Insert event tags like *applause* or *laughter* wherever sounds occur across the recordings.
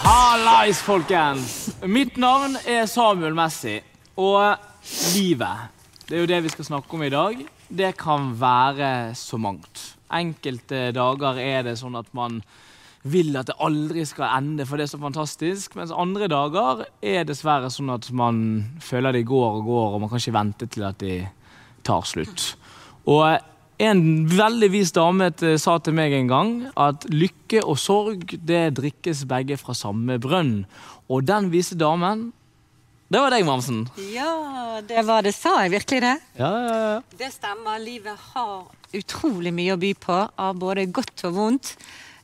Hallais, folkens! Mitt navn er Samuel Messi, og livet, det er jo det vi skal snakke om i dag, det kan være så mangt. Enkelte dager er det sånn at man vil at det aldri skal ende, for det er så fantastisk. Mens andre dager er dessverre sånn at man føler de går og går, og man kan ikke vente til at de tar slutt. Og en veldig vis dame sa til meg en gang at lykke og sorg det drikkes begge fra samme brønn. Og den vise damen, det var deg, Mamsen. Ja, det var det. Sa jeg virkelig det? Ja, ja, ja. Det stemmer. Livet har utrolig mye å by på, av både godt og vondt.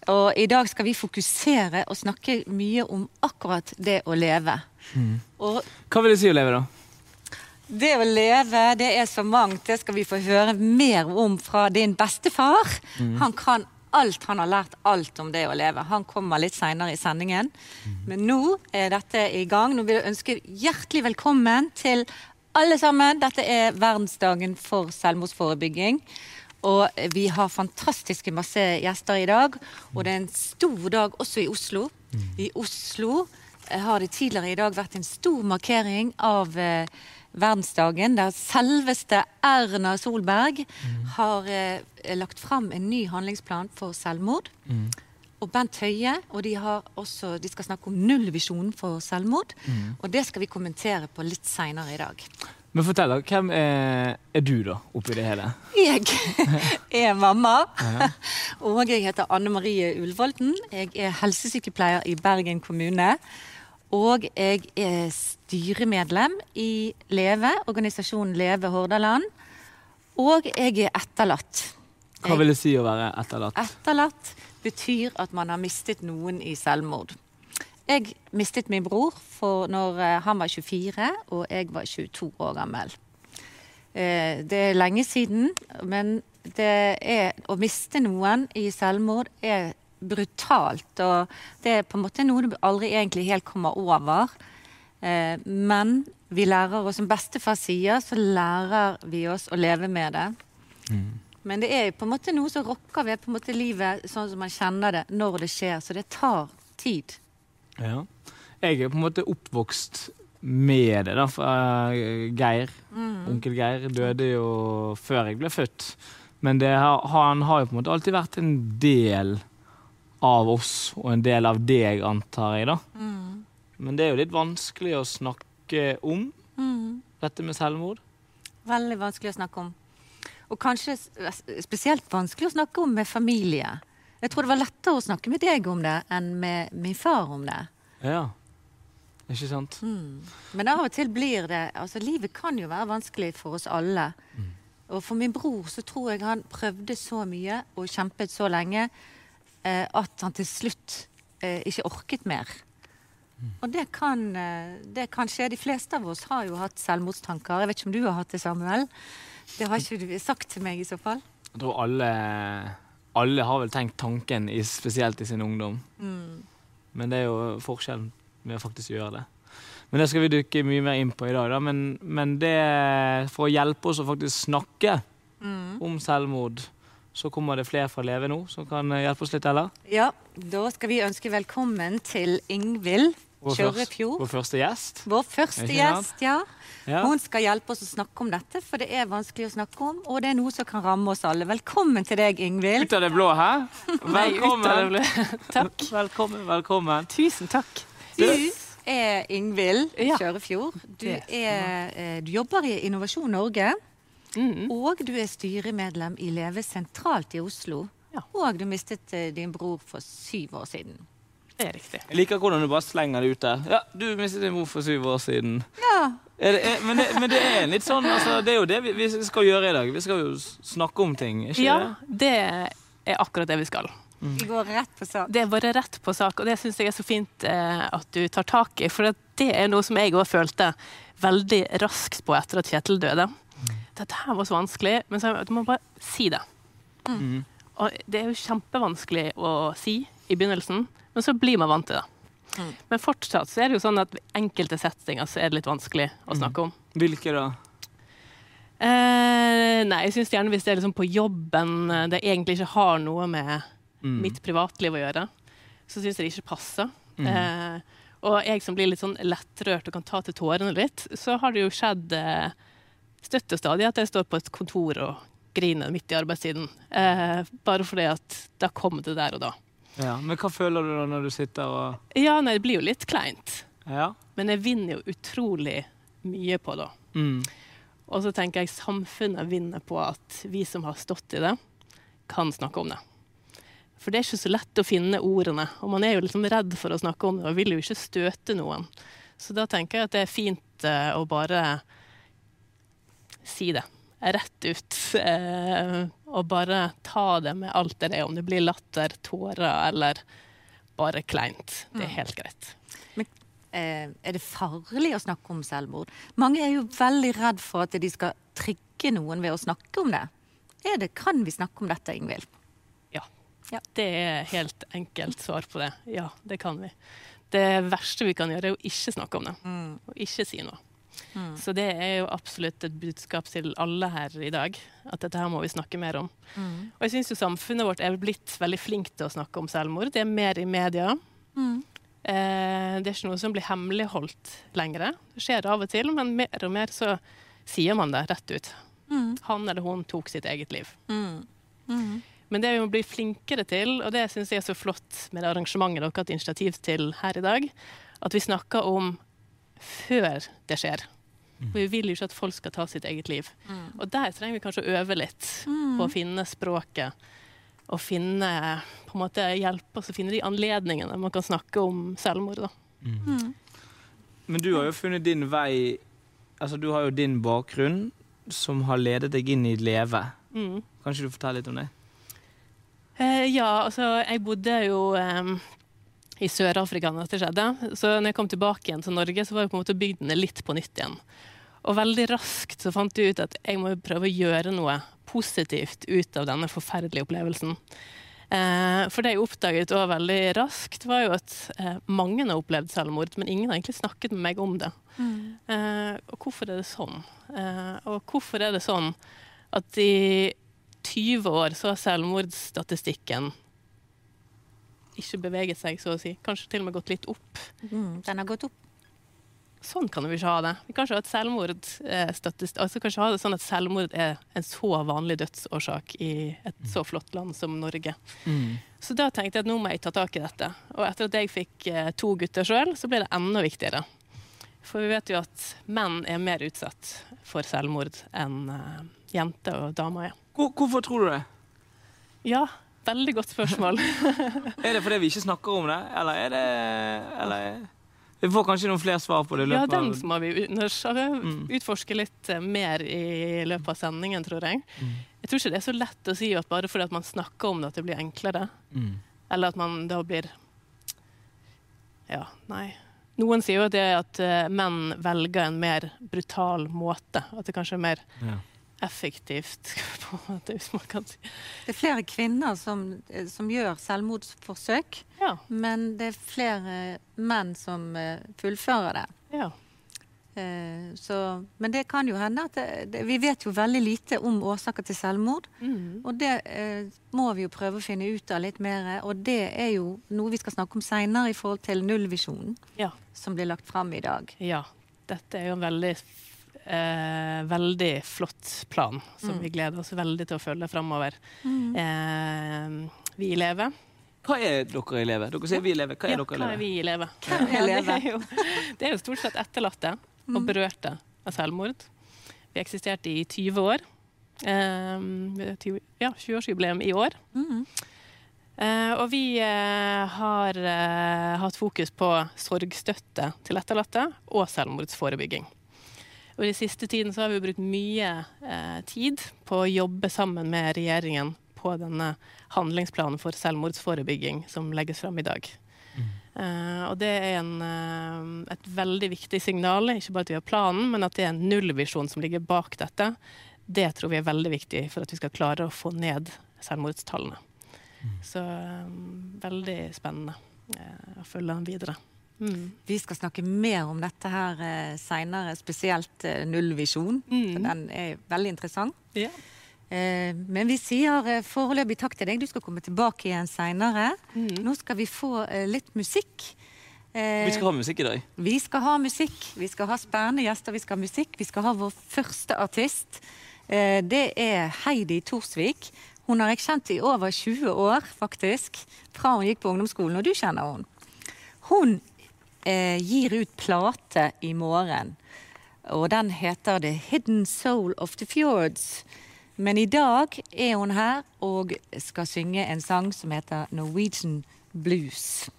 Og i dag skal vi fokusere og snakke mye om akkurat det å leve. Og Hva vil det si å leve, da? Det å leve, det er så mangt. Det skal vi få høre mer om fra din bestefar. Han kan alt. Han har lært alt om det å leve. Han kommer litt seinere i sendingen. Men nå er dette i gang. Nå vil jeg ønske hjertelig velkommen til alle sammen. Dette er verdensdagen for selvmordsforebygging. Og vi har fantastiske masse gjester i dag. Og det er en stor dag også i Oslo. I Oslo har det tidligere i dag vært en stor markering av eh, verdensdagen, der selveste Erna Solberg har eh, lagt fram en ny handlingsplan for selvmord. Og Bent Høie, og de, har også, de skal snakke om nullvisjonen for selvmord. Og det skal vi kommentere på litt seinere i dag. Men fortell, deg, Hvem er, er du, da, oppi det hele? Jeg *laughs* er mamma, *laughs* og jeg heter Anne Marie Ulvolden. Jeg er helsesykepleier i Bergen kommune. Og jeg er styremedlem i Leve, organisasjonen Leve Hordaland. Og jeg er etterlatt. Hva vil det si å være etterlatt? Etterlatt betyr at man har mistet noen i selvmord. Jeg mistet min bror for når eh, han var 24 og jeg var 22 år gammel. Eh, Det er lenge siden, men det er, å miste noen i selvmord er brutalt. Og det er på en måte noe du aldri egentlig helt kommer over. Eh, Men vi lærer oss, som bestefar sier, så lærer vi oss å leve med det. Men det er på en måte noe som rokker ved på en måte livet sånn som man kjenner det når det skjer. Så det tar tid. Ja. Jeg er på en måte oppvokst med det, da. Eh, Geir, onkel Geir, døde jo før jeg ble født. Men det, har- han har jo på en måte alltid vært en del av oss, og en del av deg, antar jeg, da. Men det er jo litt vanskelig å snakke om, dette med selvmord. Veldig vanskelig å snakke om. Og kanskje spesielt vanskelig å snakke om med familie. Jeg tror det var lettere å snakke med deg om det enn med min far om det. Ja. Ikke sant? Men av og til blir det Altså, livet kan jo være vanskelig for oss alle. Og for min bror så tror jeg han prøvde så mye og kjempet så lenge at han til slutt eh, ikke orket mer. Og det kan, eh, det kan skje. De fleste av oss har jo hatt selvmordstanker. Jeg vet ikke om du har hatt det, Samuel? Det har ikke du sagt til meg, i så fall. Jeg tror alle, alle har vel tenkt tanken, i, spesielt i sin ungdom. Men det er jo forskjellen med å faktisk gjøre det. Men det skal vi dykke mye mer inn på i dag. Da. Men, men det, for å hjelpe oss å faktisk snakke om selvmord, så kommer det flere fra Leve nå som kan eh, hjelpe oss litt, eller? Ja, da skal vi ønske velkommen til Ingvild Kjørefjord. vår første gjest. Vår første gjest, ja. Ja. Hun skal hjelpe oss å snakke om dette, for det er vanskelig å snakke om, og det er noe som kan ramme oss alle. Velkommen til deg, Ingvild. Ut av det blå, hæ? Nei, Velkommen. blå. Takk. Velkommen, velkommen. Tusen takk. Du er Ingvild Kjørefjord. Du, er, eh, du jobber i Innovasjon Norge, Mm. og du er styremedlem i Leve sentralt i Oslo. Ja. Og du mistet eh, din bror for syv år siden. Det er riktig. Jeg liker hvordan du bare slenger det ut der. Ja, du mistet din mor for syv år siden. Ja. Er det, er, men, det, men det er litt sånn altså, Det er jo det vi, vi skal gjøre i dag. Vi skal jo snakke om ting, ikke Ja, det er akkurat det vi skal. Vi går rett på sak. Det er bare rett på sak, og det syns jeg er så fint eh, at du tar tak i. For det er noe som jeg òg følte veldig raskt på etter at Kjetil døde. Dette her var så vanskelig, men så, du må bare si det. Mm. Og det er jo kjempevanskelig å si i begynnelsen, men så blir man vant til det. Mm. Men fortsatt så er det jo sånn at ved enkelte settinger så er det litt vanskelig å snakke om. Hvilke da? Eh, Eh, nei, jeg syns gjerne hvis det er liksom på jobben eh, det egentlig ikke har noe med Mm. mitt privatliv å gjøre, så syns jeg det ikke passer. Mm. Eh, og jeg som blir litt sånn lettrørt og kan ta til tårene litt, så har det jo skjedd eh, støtt og stadig at jeg står på et kontor og griner midt i arbeidstiden. Eh, bare fordi at da kom det der og da. Ja, Men hva føler du da når du sitter og Ja, nei, det blir jo litt kleint. Ja. Men jeg vinner jo utrolig mye på det. Mm. Og så tenker jeg samfunnet vinner på at vi som har stått i det, kan snakke om det. For det er ikke så lett å finne ordene, og man er jo liksom redd for å snakke om det og vil jo ikke støte noen. Så da tenker jeg at det er fint eh, å bare si det rett ut. Eh, og bare ta det med alt det er, om det blir latter, tårer eller bare kleint. Det er helt greit. Eh, er det farlig å snakke om selvmord? Mange er jo veldig redd for at de skal trigge noen ved å snakke om det. Det kan vi snakke om dette, Ingvild? Ja. Ja. Det er helt enkelt svar på det. Ja, det kan vi. Det verste vi kan gjøre, er å ikke snakke om det. Og ikke si noe. Så det er jo absolutt et budskap til alle her i dag, at dette her må vi snakke mer om. Og jeg syns jo samfunnet vårt er blitt veldig flink til å snakke om selvmord. Det er mer i media. Eh, det er ikke noe som blir hemmeligholdt lenger. Det skjer av og til, men mer og mer så sier man det rett ut. Han eller hun tok sitt eget liv. Men det vi må bli flinkere til, og det syns jeg er så flott med det arrangementet dere har hatt initiativ til her i dag, at vi snakker om før det skjer. Mm. vi vil jo ikke at folk skal ta sitt eget liv. Og der trenger vi kanskje å øve litt på å finne språket. Og finne på en måte hjelpe oss å finne de anledningene man kan snakke om selvmord. Da. Men du har jo funnet din vei Altså, du har jo din bakgrunn som har ledet deg inn i Leve. Mm. Kan ikke du fortelle litt om det? Eh, ja, altså jeg bodde jo eh, i Sør-Afrika da dette skjedde. Så når jeg kom tilbake igjen til Norge, så var jeg på en måte bygdene litt på nytt igjen. Og veldig raskt så fant jeg ut at jeg må prøve å gjøre noe positivt ut av denne forferdelige opplevelsen. Eh, for det jeg oppdaget også veldig raskt, var jo at eh, mange har opplevd selvmord, men ingen har egentlig snakket med meg om det. Eh, og hvorfor er det sånn? Eh, og hvorfor er det sånn at i 20 år så har selvmordsstatistikken ikke beveget seg, så å si. Kanskje til og med gått litt opp. Mm, den har gått opp. Sånn kan vi ikke ha det. Vi kan ikke ha et selvmord støttes, altså kan ikke ha det sånn at selvmord er en så vanlig dødsårsak i et så flott land som Norge. Så da tenkte jeg at nå må jeg ta tak i dette. Og etter at jeg fikk eh, to gutter sjøl, så ble det enda viktigere. For vi vet jo at menn er mer utsatt for selvmord enn eh, jenter og damer er. Hvorfor tror du det? Ja, veldig godt spørsmål. *laughs* Er det fordi vi ikke snakker om det, eller er det eller, Vi får kanskje noen flere svar på det i løpet av... Ja, den må vi utforske litt eh, mer i løpet av sendingen, tror jeg. Jeg tror ikke det er så lett å si at bare fordi at man snakker om det, at det blir enklere. Mm. Eller at man da blir Ja, nei. Noen sier jo at det er at eh, menn velger en mer brutal måte. At det kanskje er mer Ja. Effektivt, *laughs* på en måte, hvis man kan si. Det er flere kvinner som, eh, som gjør selvmordsforsøk, Ja. men det er flere menn som eh, fullfører det. ja. Eh, Så, men det kan jo hende at det, det, Vi vet jo veldig lite om årsaker til selvmord. Mm. Og det eh, må vi jo prøve å finne ut av litt mer. Og det er jo noe vi skal snakke om seinere i forhold til nullvisjonen ja. som blir lagt fram i dag. Ja. Dette er jo en veldig, eh, veldig flott plan som vi gleder oss veldig til å følge framover. Eh, vi i Leve. Hva er dere i Leve? Dere sier vi i Leve. Hva er ja, dere i hva er Leve? vi i Leve? Hvem er Leve? Det, er jo, det er jo stort sett etterlatte og berørte av selvmord. Vi eksisterte i 20 år. Eh, 20 ja, 20-årsjubileum i år. Eh, og vi eh, har eh, hatt fokus på sorgstøtte til etterlatte og selvmordsforebygging. Og I den siste tiden så har vi brukt mye eh, tid på å jobbe sammen med regjeringen på denne handlingsplanen for selvmordsforebygging som legges fram i dag. Eh, og det er en, eh, et veldig viktig signal, ikke bare at vi har planen, men at det er en nullvisjon som ligger bak dette. Det tror vi er veldig viktig for at vi skal klare å få ned selvmordstallene. Så eh, veldig spennende eh, å følge den videre. Vi skal snakke mer om dette her eh, seinere, spesielt eh, nullvisjon. For den er veldig interessant. Ja. Eh, men vi sier eh, foreløpig takk til deg. Du skal komme tilbake igjen seinere. Nå skal vi få eh, litt musikk. Eh, Vi skal ha musikk i dag. vi skal ha musikk. Vi skal ha spennende gjester. Vi skal ha musikk. Vi skal ha vår første artist. Eh, det er Heidi Thorsvik. Hun har jeg kjent i over 20 år, faktisk. Fra hun gikk på ungdomsskolen, og du kjenner hun. Hun eh, gir ut plate i morgen. Og den heter The Hidden Soul of the Fjords. Men i dag er hun her og skal synge en sang som heter Norwegian Blues.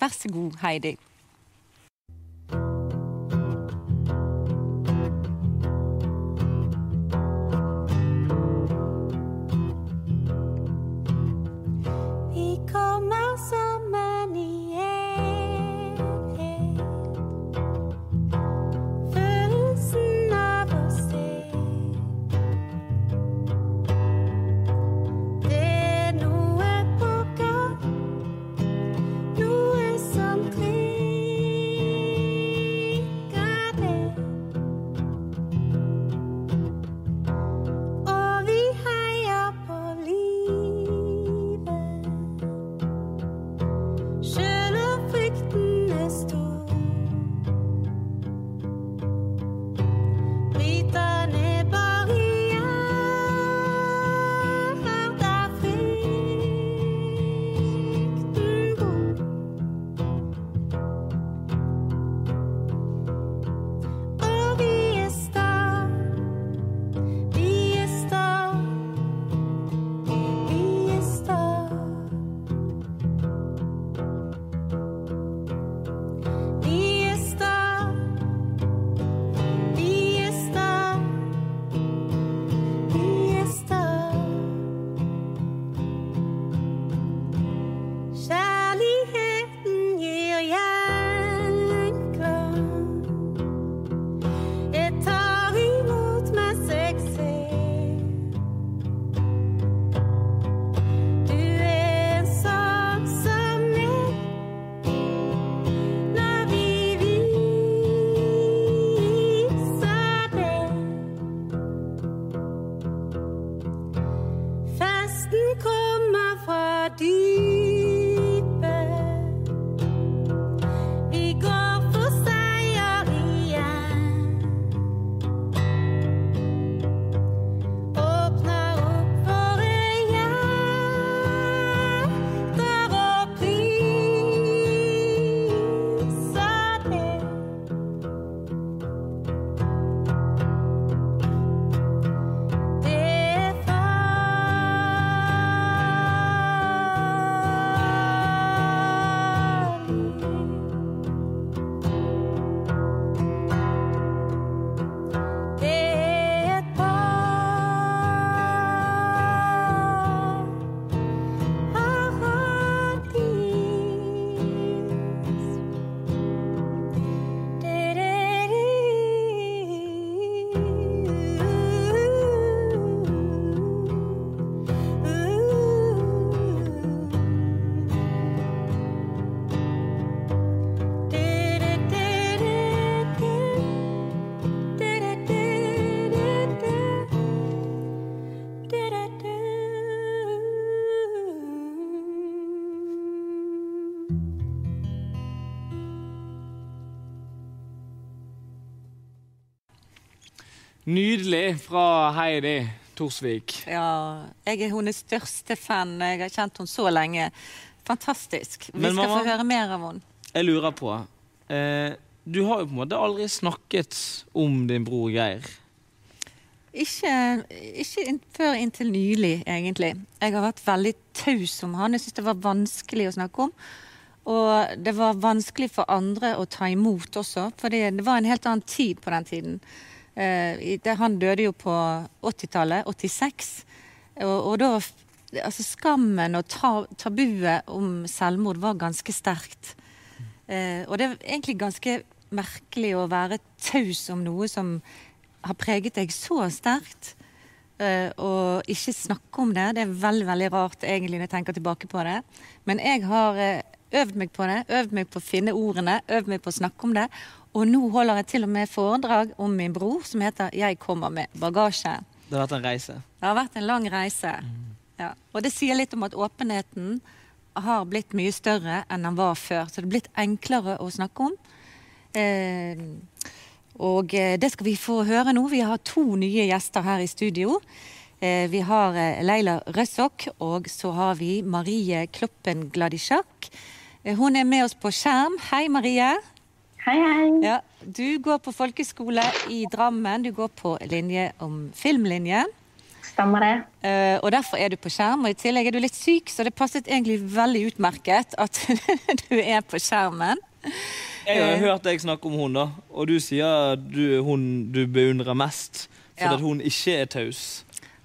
Vær så god, Heidi. Nydelig fra Heidi Thorsvik. Ja, jeg er hennes største fan. Jeg har kjent henne så lenge. Fantastisk. Vi Men skal mamma- få høre mer av henne. Jeg lurer på eh, Du har jo på en måte aldri snakket om din bror Geir. Ikke, ikke inn, før inntil nylig, egentlig. Jeg har vært veldig taus om han. Jeg syns det var vanskelig å snakke om. Og det var vanskelig for andre å ta imot også, for det var en helt annen tid på den tiden. Eh, han døde jo på 80-tallet, 86. Og, og da Altså, skammen og ta, tabuet om selvmord var ganske sterkt. Eh, og det er egentlig ganske merkelig å være taus om noe som har preget deg så sterkt. eh, og ikke snakke om det. Det er veldig veldig rart egentlig når jeg tenker tilbake på det. Men jeg har eh, øvd meg på det, øvd meg på å finne ordene, øvd meg på å snakke om det. Og nå holder jeg til og med foredrag om min bror som heter 'Jeg kommer med bagasje'. Det har vært en reise. Det har vært en lang reise. Ja. Og det sier litt om at åpenheten har blitt mye større enn den var før. Så det er blitt enklere å snakke om. Eh, og eh, det skal vi få høre nå. Vi har to nye gjester her i studio. Eh, vi har eh, Leila Røssok, og så har vi Marie Kloppen Gladisjak. Eh, hun er med oss på skjerm. Hei, Marie. Hei, hei. Ja, du går på folkeskole i Drammen. Du går på linje om filmlinje. Stemmer det? Uh, og derfor er du på skjerm. Og i tillegg er du litt syk, så det passet egentlig veldig utmerket at *laughs* du er på skjermen. Jeg har hørt deg snakke om hun, da, og du sier du, hun du beundrer mest fordi Ja. hun ikke er taus.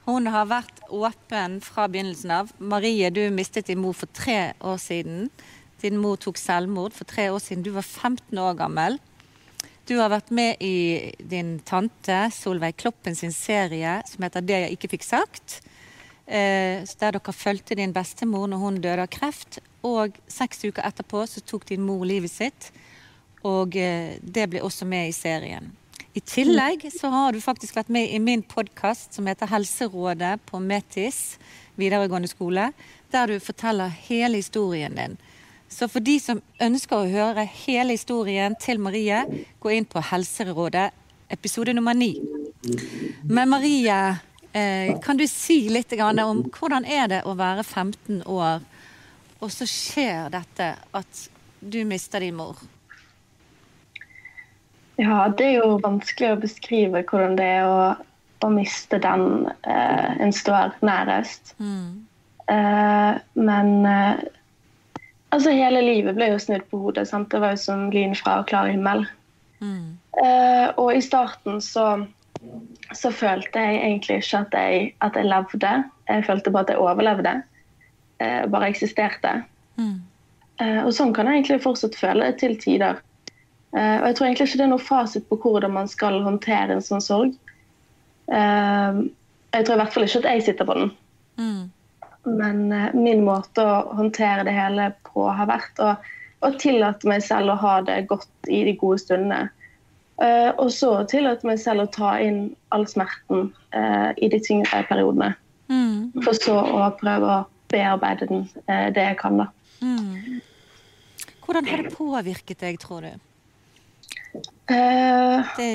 Hun har vært åpen fra begynnelsen av. Marie, du mistet din mor for tre år siden. Din mor tok selvmord for tre år siden. Du var 15 år gammel. Du har vært med i din tante Solveig Kloppen sin serie som heter 'Det jeg ikke fikk sagt'. Eh, der dere fulgte din bestemor når hun døde av kreft. Og seks uker etterpå så tok din mor livet sitt. Og eh, det ble også med i serien. I tillegg så har du faktisk vært med i min podkast som heter Helserådet på Metis videregående skole, der du forteller hele historien din. Så for de som ønsker å høre hele historien til Marie, gå inn på Helserådet episode nummer ni. Men Marie, eh, kan du si litt om hvordan er det å være 15 år, og så skjer dette at du mister din mor? Ja, det er jo vanskelig å beskrive hvordan det er å, å miste den eh, en står nærest. Eh, men eh, altså hele livet ble jo snudd på hodet. Sant? Det var jo som lyn fra klar himmel. Eh, og i starten så, så følte jeg egentlig ikke at jeg, at jeg levde. Jeg følte bare at jeg overlevde. Uh, bare eksisterte. Eh, og sånn kan jeg egentlig fortsatt føle til tider. Og jeg tror egentlig ikke det er noe fasit på hvordan man skal håndtere en sånn sorg. Jeg tror i hvert fall ikke at jeg sitter på den. Men eh, min måte å håndtere det hele på har vært å, å tillate meg selv å ha det godt i de gode stundene. Uh, og så tillate meg selv å ta inn all smerten uh, i de tyngre periodene. For så å prøve å bearbeide den uh, det jeg kan, da. Hvordan har det påvirket deg, tror du? Det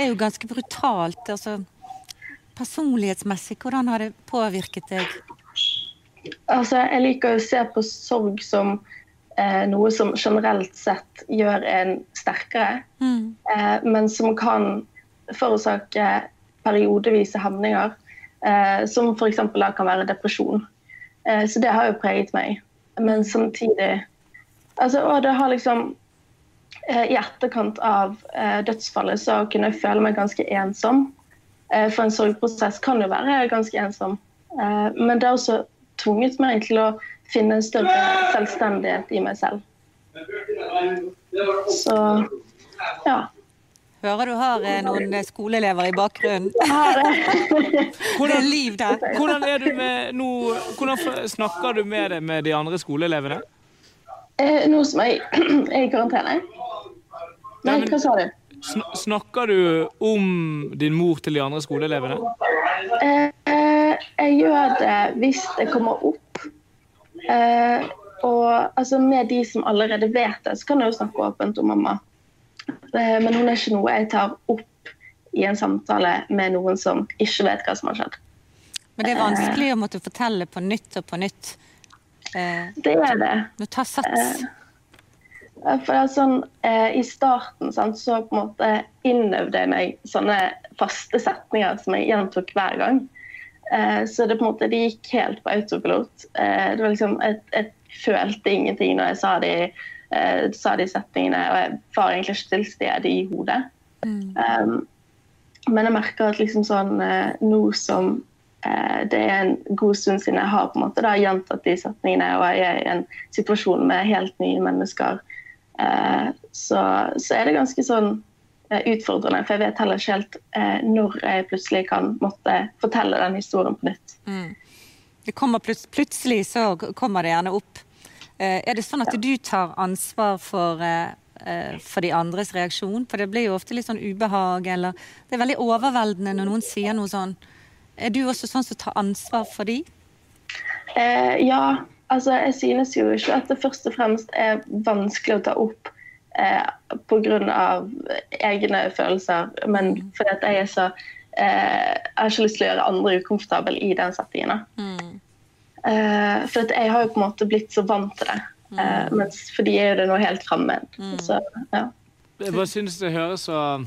er jo ganske brutalt. altså Personlighetsmessig, hvordan har det påvirket deg? Altså, jeg liker å se på sorg som eh, noe som generelt sett gjør en sterkere, eh, men som kan forårsake periodevise hemninger, eh, som f.eks. kan være depresjon. Eh, så det har jo preget meg. Men samtidig altså, Og det har liksom eh, I etterkant av eh, dødsfallet så kunne jeg føle meg ganske ensom. Eh, for en sorgprosess kan jo være ganske ensom. Eh, men det er også tvunget meg til å finne en større selvstendighet i meg selv. Så ja. Hører du har eh, noen eh, skoleelever i bakgrunnen? *laughs* Det er liv der. Hvordan er du med nå Hvordan snakker du med det med de andre skoleelevene? Eh, Nå som jeg er i karantene Nei, men- hva sa du? Snakker du om din mor til de andre skoleelevene? Eh, jeg gjør det hvis det kommer opp. Eh, og altså, med de som allerede vet det, så kan jeg jo snakke åpent om mamma. Eh, men hun er ikke noe jeg tar opp i en samtale med noen som ikke vet hva som har skjedd. Men det er vanskelig å måtte fortelle på nytt og på nytt. Eh, Det er det. Du tar sats. For det er sånn, eh, I starten sant, så på en måte innøvde jeg meg sånne faste setninger som jeg gjentok hver gang. Eh, så det på en måte, de gikk helt på autopilot. Eh, det var liksom, jeg, jeg følte ingenting når jeg sa de, eh, sa de setningene, og jeg var egentlig ikke til stede i hodet. Um, men jeg merker at liksom sånn, nå som det er en god stund siden jeg har på en måte da, gjentatt de setningene, og jeg er i en situasjon med helt nye mennesker, så, så er det ganske sånn utfordrende. For jeg vet heller ikke helt eh, når jeg plutselig kan måtte fortelle den historien på nytt. Det kommer plut plutselig så kommer det gjerne opp. Eh, er det sånn at du tar ansvar for, eh, eh, for de andres reaksjon? For det blir jo ofte litt sånn ubehag, eller Det er veldig overveldende når noen sier noe sånn. Er du også sånn som tar ansvar for de? Eh, ja, altså jeg synes jo ikke at det først og fremst er vanskelig å ta opp eh, pga. egne følelser, men fordi at jeg er så eh, Jeg har ikke lyst til å gjøre andre ukomfortable i den settingen. Mm. Eh, for at jeg har jo på en måte blitt så vant til det. Eh, mens for de er jo det noe helt fremmed. Så, ja. Jeg bare synes det høres så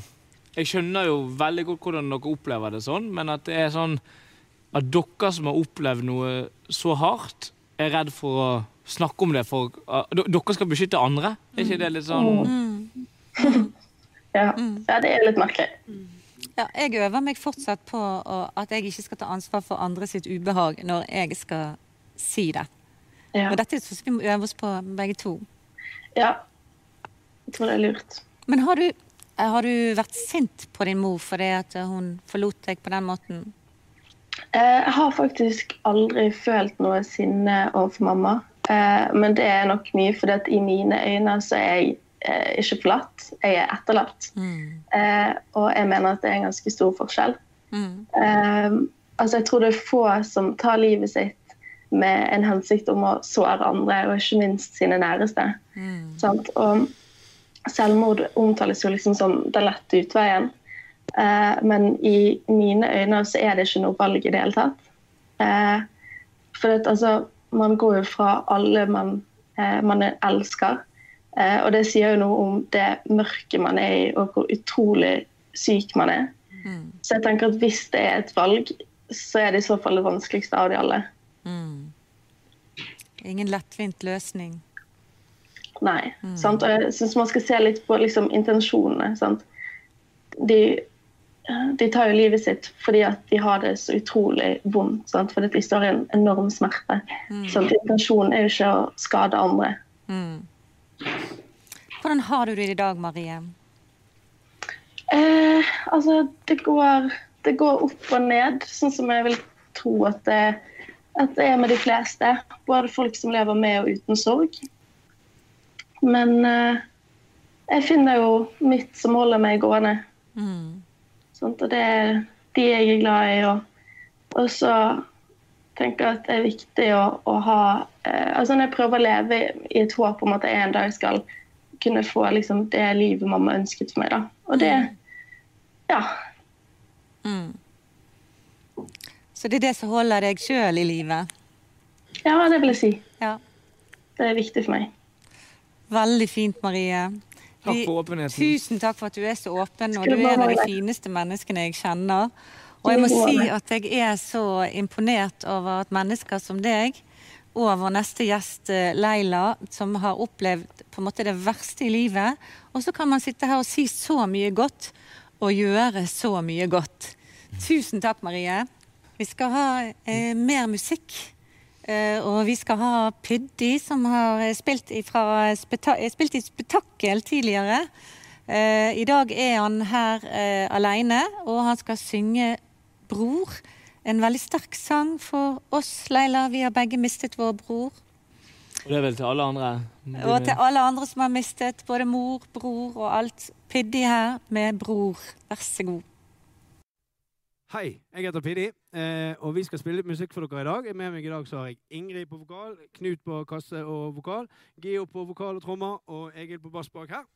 Jeg skjønner jo veldig godt hvordan dere opplever det sånn, men at det er sånn at dere som har opplevd noe så hardt, er redd for å snakke om det for uh, Dere skal beskytte andre? Er ikke det litt sånn *laughs* Ja. ja, det er litt merkelig. Ja, jeg øver meg fortsatt på å, at jeg ikke skal ta ansvar for andre sitt ubehag når jeg skal si det. Ja. Og dette er sånn vi må øve oss på begge to. ja. Jeg tror det er lurt. Men har du, har du vært sint på din mor fordi at hun forlot deg på den måten? Eh, Jeg har faktisk aldri følt noe sinne overfor mamma. Eh, Men det er nok mye fordi at i mine øyne så er jeg eh, ikke forlatt, jeg er etterlatt. Mm. Og jeg mener at det er en ganske stor forskjell. Mm. Altså jeg tror det er få som tar livet sitt med en hensikt om å såre andre, og ikke minst sine næreste. Sant? Og selvmord omtales jo liksom som den lette utveien. Eh, men i mine øyne så er det ikke noe valg i det hele tatt. Eh, for at, altså, man går jo fra alle man, eh, man elsker. Eh, og det sier jo noe om det mørket man er i, og hvor utrolig syk man er. Så jeg tenker at hvis det er et valg, så er det i så fall det vanskeligste av de alle. Ingen lettvint løsning. Nei. Sant? Og jeg syns man skal se litt på liksom, intensjonene. Sant? De, de tar jo livet sitt fordi at de har det så utrolig vondt. Sant? Fordi de står i en enorm smerte. Sant? Intensjonen er jo ikke å skade andre. Hvordan har du det i dag, Marie? Eh, altså, det går, det går opp og ned, sånn som jeg vil tro at det, at det er med de fleste. Både folk som lever med og uten sorg. Men eh, jeg finner jo mitt som holder meg gående. Sant? Og det er de jeg er glad i. Og, og så tenker jeg at det er viktig å, å ha eh, altså Når jeg prøver å leve i et håp om at jeg en dag skal kunne få liksom, det livet mamma ønsket for meg. Da. Og det Ja. Så det er det som holder deg sjøl i livet? Ja, det vil jeg si. Ja. Det er viktig for meg. Veldig fint, Marie. Takk for åpenheten. Tusen takk for at du er så åpen, og du er en av de fineste menneskene jeg kjenner. Og jeg må si at jeg er så imponert over at mennesker som deg, og vår neste gjest eh, Leila, som har opplevd på en måte det verste i livet, og så kan man sitte her og si så mye godt, og gjøre så mye godt. Tusen takk, Marie. Vi skal ha eh, mer musikk. Eh, og vi skal ha Pyddi, som har spilt, ifra spilt i spetakkel tidligere. Eh, I dag er han her eh, alene, og han skal synge 'Bror'. En veldig sterk sang for oss, Leila. Vi har begge mistet vår bror. Og det er vel til alle andre. Og til alle andre som har mistet både mor, bror og alt. Piddi her med 'Bror'. Vær så god. Hei, jeg heter Pidi, eh, og vi skal spille litt musikk for dere i dag. Med meg i dag så har jeg Ingrid på vokal, Knut på kasse og vokal, Geo på vokal og trommer, og Egil på bass bak her.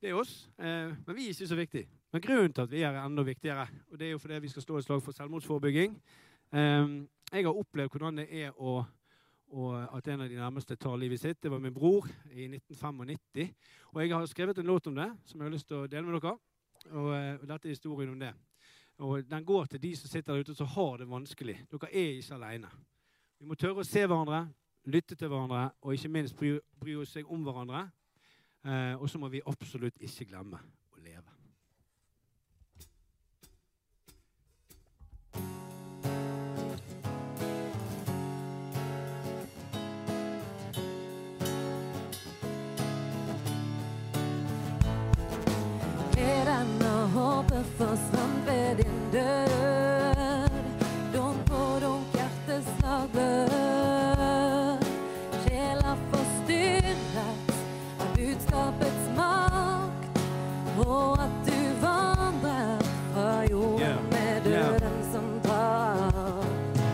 Det er oss, eh, men vi er ikke så viktige. Men grunnen til at vi er enda viktigere, og det er jo fordi vi skal stå et slag for selvmordsforebygging. Eh, jeg har opplevd hvordan det er å, å, at en av de nærmeste tar livet sitt. Det var min bror i 1995. Og jeg har skrevet en låt om det, som jeg har lyst til å dele med dere. Og, eh, og dette er historien om det. Og den går til de som sitter der ute som har det vanskelig. Dere er ikke alene. Vi må tørre å se hverandre, lytte til hverandre, og ikke minst bry, bry oss om hverandre. Eh, og så må vi absolutt ikke glemme å leve dör. De på de hjärtesna bör. Själar förstyrrat av budskapets makt og at du vandrer fra jorden yeah. med døden yeah. som tar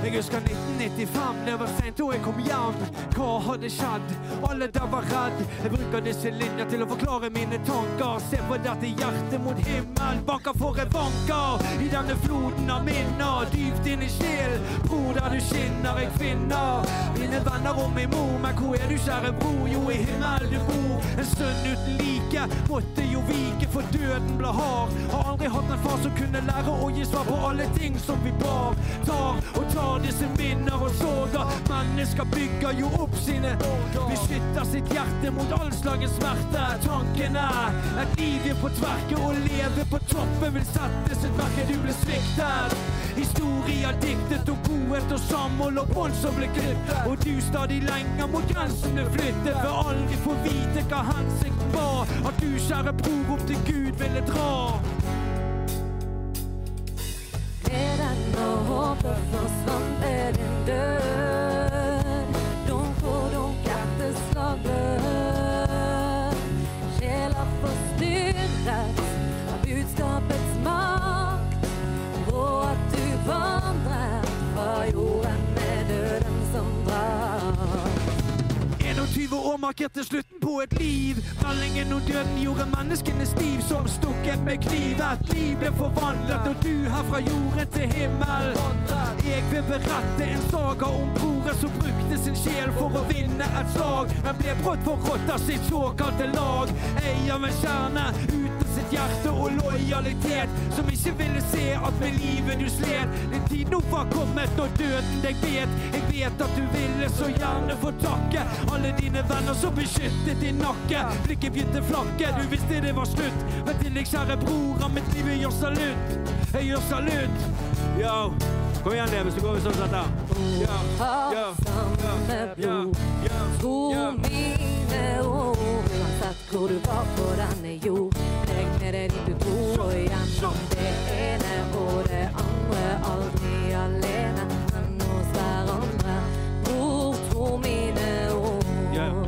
Jeg husker 1995, det var sent og jeg kom hjem. Hva hadde skjedd? Alle var redd. Jeg bruker disse linjer til å forklare mine tanker. Se på dette hjertet mot himmel, banker for jeg vanker. I denne floden av minner, dypt inn i sjel. Bror, der du skinner, jeg finner mine venner og min mor. Men hvor er du, kjære bror? Jo, i himmel bor. En stund uten like, måtte jo vike, for døden ble hard. Har aldri hatt en far som kunne lære å gi svar på alle ting som vi bar. Tar og tar disse minner og sorger. Mennesker bygger jo opp sine Beskytter sitt hjerte mot all slags smerte. Tanken er et liv på tverke, å leve på toppen vil sette sitt merke Du blir sviktet. Historier diktet om godhet og samhold og bånd som ble klippet. Og du stadig lenger mot grensene flyttet, Vil aldri få vite hva hensikten var. At du, kjære bror, opp til Gud ville dra. Markerte slutten på et liv. Meldingen om døden gjorde menneskene stiv som stukket med kniv. Et liv ble forvandlet, og du her fra jorden til himmel. Jeg vil berette en saga om broren som brukte sin sjel for å vinne et slag, men ble brått forrådt av sitt såkalte lag. Ei av en kjerne hjerte og lojalitet, som ikke ville se at med livet du slet. Din tid nå var kommet når døden deg bet. Jeg vet at du ville så gjerne få takke alle dine venner som beskyttet din nakke. Blikket begynte flakke, du visste det var slutt. Men til deg, kjære bror, av mitt liv jeg gjør salutt. Jeg gjør salutt. Yo. Kom igjen, Leve, så går vi sånn sett der. ja, ja, Samme ja, Tro mine ord. Uansett hvor du var på denne jord. Deg dit du tror, og gjennom det ene og det andre. Aldri alene, men hos hverandre. Bror, tro mine ord. Yeah.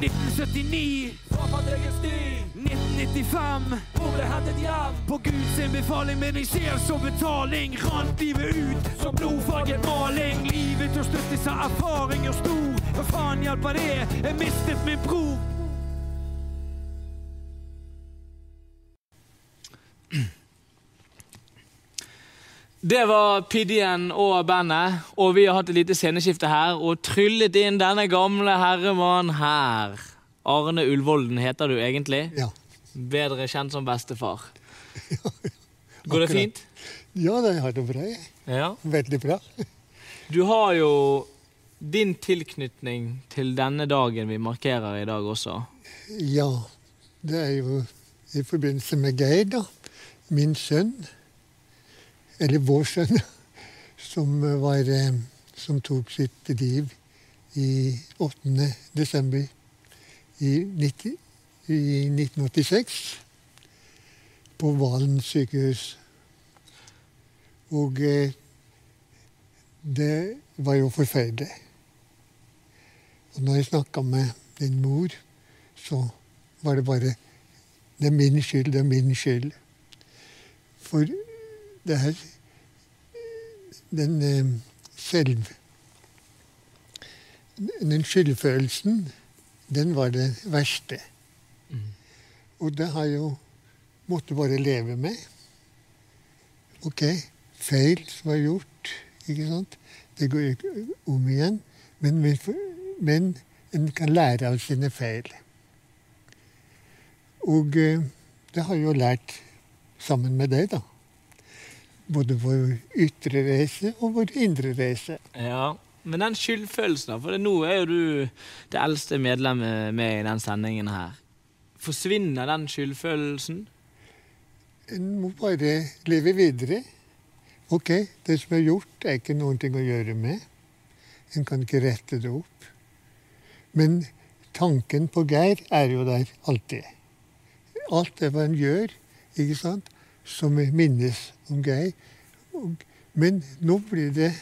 1979 Fra egen sti 1995 Hvor ble hentet hjem På Guds befaling men jeg ser som betaling Rant livet ut som blodfarget maling Livet til seg Erfaring og stor Hva faen hjelper det? Jeg mistet min bror Det var Pidien og bandet, og vi har hatt et lite sceneskifte her og tryllet inn denne gamle herremannen her. Arne Ulvolden heter du egentlig. Ja. Bedre kjent som bestefar. Ja. *laughs* Går det fint? Ja, det har det bra. jeg. Ja. Veldig bra. Du har jo din tilknytning til denne dagen vi markerer i dag også. Ja, det er jo i forbindelse med Geir, da. Min sønn. Eller vår sønn. *laughs* Som, var, eh, som tok sitt liv i 8. desember i, 90, i 1986. På Valen sykehus. Og eh, det var jo forferdelig. Og når jeg snakka med din mor, så var det bare Det er min skyld, det er min skyld. For det her Den eh, selv... Den skyldfølelsen, den var det verste. Og det har jo måtte bare leve med. Ok, feil som er gjort, ikke sant. Det går ikke om igjen. Men, men en kan lære av sine feil. Og eh, det har jeg jo lært sammen med deg, da. Både vår ytre reise og vår indre reise. Ja, Men den skyldfølelsen, da, for nå er jo du det eldste medlemmet med i den sendingen her. Forsvinner den skyldfølelsen? En må bare leve videre. Ok, det som er gjort, er ikke noen ting å gjøre med. En kan ikke rette det opp. Men tanken på Geir er jo der alltid. Alt det man gjør, ikke sant, som minnes om Geir. Men nå blir det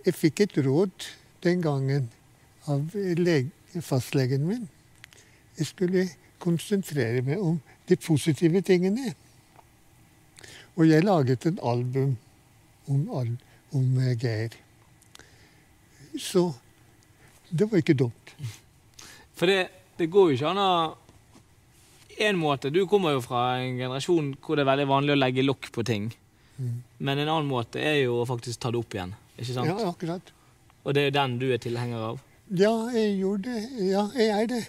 Jeg fikk et råd den gangen av leg, fastlegen min. Jeg skulle konsentrere meg om de positive tingene. Og jeg laget et album om, om eh, Geir. Så det var ikke dumt. For det, det går jo ikke an å En måte Du kommer jo fra en generasjon hvor det er veldig vanlig å legge lokk på ting. Men en annen måte er jo å faktisk ta det opp igjen. Ikke sant? Ja, akkurat. Og det er jo den du er tilhenger av. Ja, jeg gjorde det. Ja, jeg er det.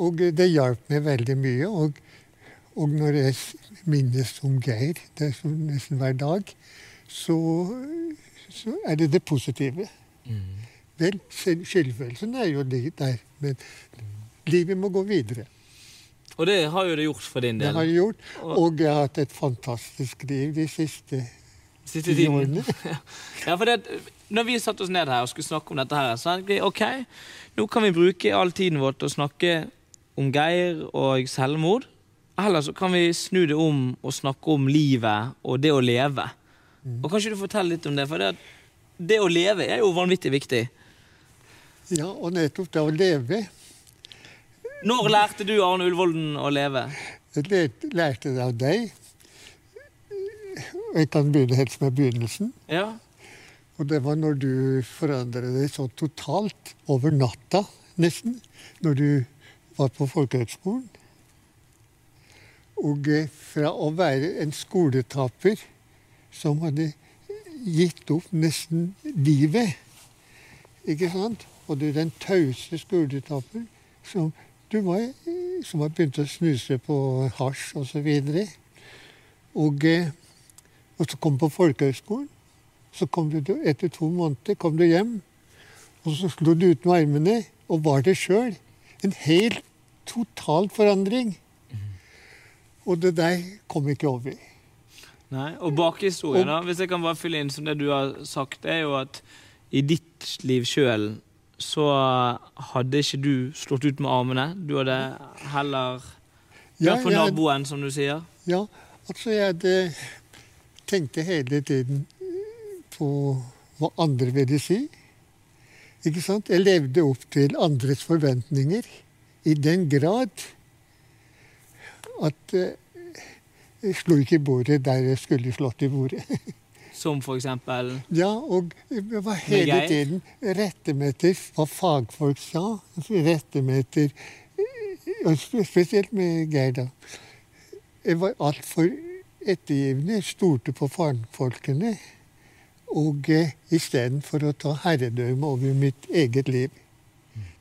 Og det hjalp meg veldig mye. Og, og når jeg minnes om Geir, det er nesten hver dag, så, så er det det positive. Vel, skyldfølelsen er jo litt der, men livet må gå videre. Og det har jo det gjort for din del? Det har det gjort. Og- jeg har hatt et fantastisk liv de siste Siste ti årene. *laughs* Ja, for det, når vi satte oss ned her og skulle snakke om dette her, så tenkte vi ok, nå kan vi bruke all tiden vår til å snakke om Geir og selvmord. Eller så kan vi snu det om og snakke om livet og det å leve. Og Kanskje du fortelle litt om det? For det, det å leve er jo vanvittig viktig. Ja, og nettopp det å leve. Når lærte du Arne Ullvolden å leve? Jeg lærte, det av deg. Jeg kan begynne helt med begynnelsen. Ja. Og det var når du forandret deg så totalt, over natta nesten, når du var på folkehøgskolen. Og eh, fra å være en skoletaper som hadde gitt opp nesten livet, ikke sant? Og du den tause skoletaper som du var, eh, som har begynt å snuse på hasj osv. Og, videre, og så kom på folkehøgskolen. Så kom du, etter to måneder kom du hjem, og så slo du ut med armene og var det sjøl. En helt total forandring. Og det der kom ikke over. Nei, Og bakhistorien, da, hvis jeg kan bare fylle inn som det du har sagt, er jo at i ditt liv sjøl så hadde ikke du slått ut med armene. Du hadde heller Ja, for på naboen, som du sier. Ja, altså jeg hadde tenkte hele tiden på hva andre ville si. Ikke sant? Jeg levde opp til andres forventninger i den grad at eh, jeg slo ikke i bordet der jeg skulle slått i bordet. *laughs* Som for eksempel Ja, og jeg var hele tiden rette meg etter hva fagfolk sa. Rette meg etter Spesielt med Geir, da. Jeg var altfor ettergivende. Stolte på fagfolkene. Og eh, istedenfor å ta herredømme over mitt eget liv.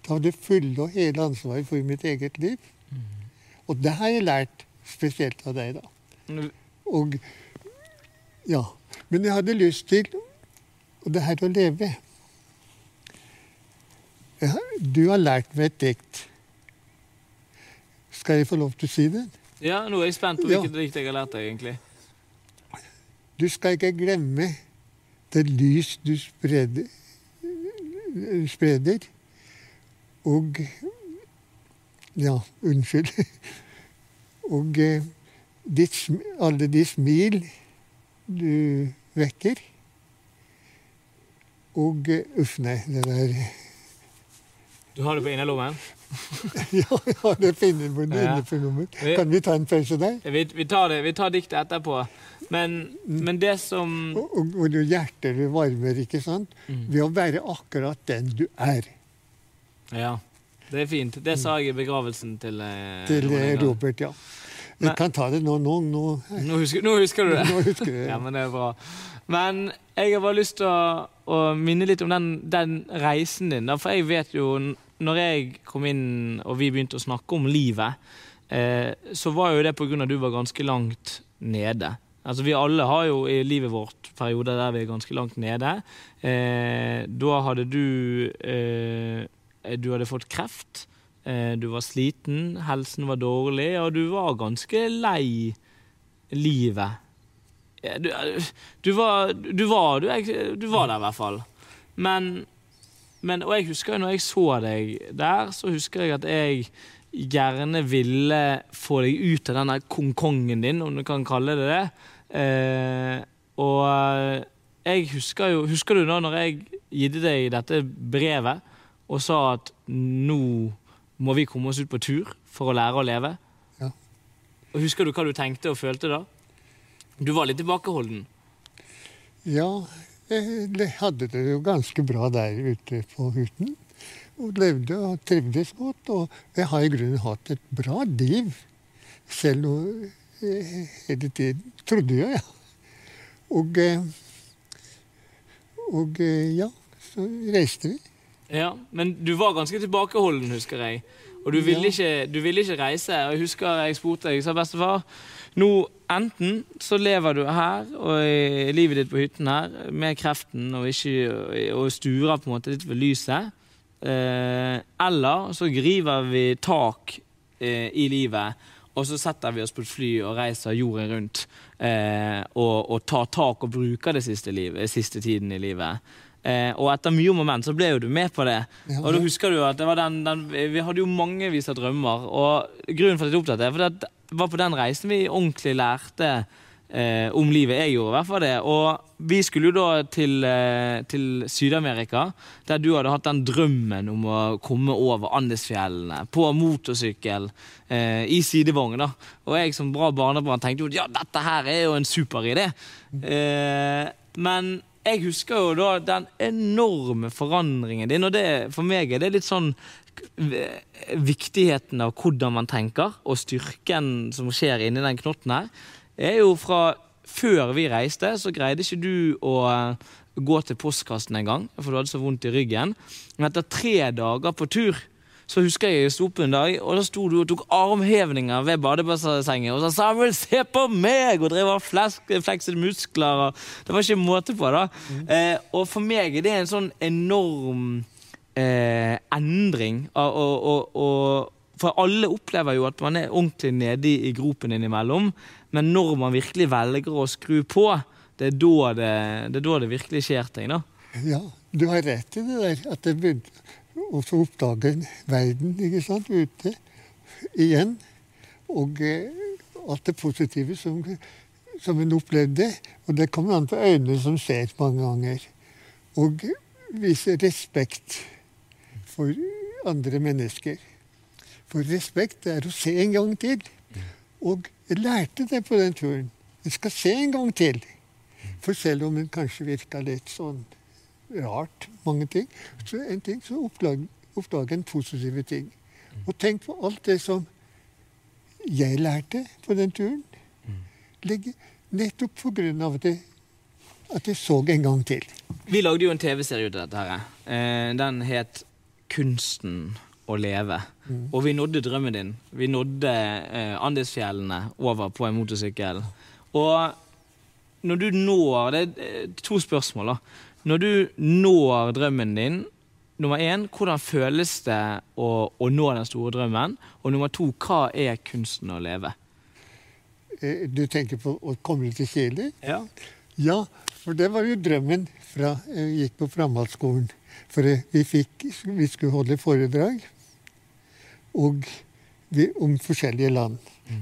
Ta det fulle og hele ansvaret for mitt eget liv. Og det har jeg lært spesielt av deg, da. Og ja. Men jeg hadde lyst til det her å leve ja, Du har lært meg et dikt. Skal jeg få lov til å si det? Ja, nå er jeg spent på Ja. hvilket dikt jeg har lært deg, egentlig. Du skal ikke glemme det lys du spreder, spreder. Og Ja, unnskyld. *laughs* Og eh, ditt, alle de smil du vekker. Og eh, Uff, nei, det der Du har det på innerlommen? *laughs* Ja, jeg har det på Ja. Kan vi ta en pause der? Vi, vi tar det, vi tar diktet etterpå. Men, men det som Og, og, og hjertet du varmer, ikke sant? Ved å være akkurat den du er. Ja, det er fint. Det sa jeg i begravelsen til eh, Til eh. Robert, ja. Nei. Kan ta det nå. Nå, nå, Nå husker, nå husker du det? nå husker jeg Ja, det. men det er bra. Men jeg har bare lyst til å, å minne litt om den, den reisen din. For jeg vet jo, når jeg kom inn og vi begynte å snakke om livet, eh, så var jo det av at du var ganske langt nede. Altså Vi alle har jo i livet vårt perioder der vi er ganske langt nede. Eh, da hadde du eh, Du hadde fått kreft. Eh, du var sliten, helsen var dårlig, og du var ganske lei livet. Du, du, var, du, var, du, var der i hvert fall. Men, men Og jeg husker jo når jeg så deg der, så husker jeg at jeg gjerne ville få deg ut av denne kongkongen din, om du kan kalle det det. Eh, og jeg husker jo Husker du da når jeg gitt deg dette brevet og sa at nå må vi komme oss ut på tur for å lære å leve? Ja. Og Husker du hva du tenkte og følte da? Du var litt tilbakeholden. Ja, jeg hadde det jo ganske bra der ute på Huten. Og levde og trivdes godt. Og jeg har i grunnen hatt et bra liv. Selv om eh, hele tiden. Trodde jeg, ja. Og, eh, og eh, ja, så reiste vi. Ja, Men du var ganske tilbakeholden, husker jeg. Og du ville, ikke, du ville ikke reise. Og jeg husker jeg spurte deg, jeg sa bestefar nå enten så lever du her og i livet ditt på hytten her med kreften og, ikke, og sturer på en måte litt ved lyset. Eh, eller så griver vi tak eh, i livet, og så setter vi oss på et fly og reiser jorden rundt. Eh, og, og tar tak og bruker det siste, livet, siste tiden i livet. Eh, og etter mye om og men så ble jo du med på det. Ja, og da husker du at det var den, den, Vi hadde jo mangevis av drømmer. Og grunnen for at jeg tok opp dette, at det var på den reisen vi ordentlig lærte eh, om livet. Jeg gjorde i hvert fall det. Og vi skulle jo da til, eh, til Syd-Amerika, der du hadde hatt den drømmen om å komme over Andesfjellene på motorsykkel eh, i sidevogn. da. Og jeg som bra barnebarn tenkte jo ja, dette her er jo en super idé. Eh, men jeg husker jo da den enorme forandringen din, og det, for meg er det litt sånn Viktigheten av hvordan man tenker, og styrken som skjer inni den knotten her, er jo fra før vi reiste, så greide ikke du å eh, gå til postkassen en gang, for du hadde så vondt i ryggen. Men etter tre dager på tur så husker jeg jeg sto opp en dag, og da sto du og tok armhevninger ved badebassenget og sa 'Samuel, se på meg!' og drev og flekset muskler. Og det var ikke måte på, da. Eh, og for meg er det en sånn enorm eh, endring. Og, og, og, for alle opplever jo at man er ordentlig nede i, gropen innimellom, men når man virkelig velger å skru på, det er da det, det, er da det virkelig skjer ting. da. Ja, du har rett i det der. At jeg begynte så oppdager oppdage verden ikke sant, ute igjen. Og eh, alt det positive som, som en opplevde. Og det kommer an på øynene som ser mange ganger. Og vise respekt for andre mennesker. For respekt er å se en gang til. Og jeg lærte det på den turen. Jeg skal se en gang til. For selv om en kanskje virka litt sånn rart, mange ting, så en ting så oppdager, oppdage en positive ting. Og tenk på alt det som jeg lærte på den turen. Legge, nettopp på grunn av at jeg, at jeg så en gang til. Vi lagde jo en TV-serie ut av dette. her. Eh, den het 'Kunsten å leve'. Og vi nådde drømmen din. Vi nådde eh, Andesfjellene over på en motorsykkel. Og når du når Det er eh, to spørsmål, da. Når du når drømmen din, nummer én, hvordan føles det å, å nå den store drømmen? Og nummer to, hva er kunsten å leve? Eh, Du tenker på å komme til Kjeler? Ja. Ja, for det var jo drømmen fra jeg gikk på framhaldsskolen. For eh, vi, fikk, vi skulle holde foredrag og vi, om forskjellige land.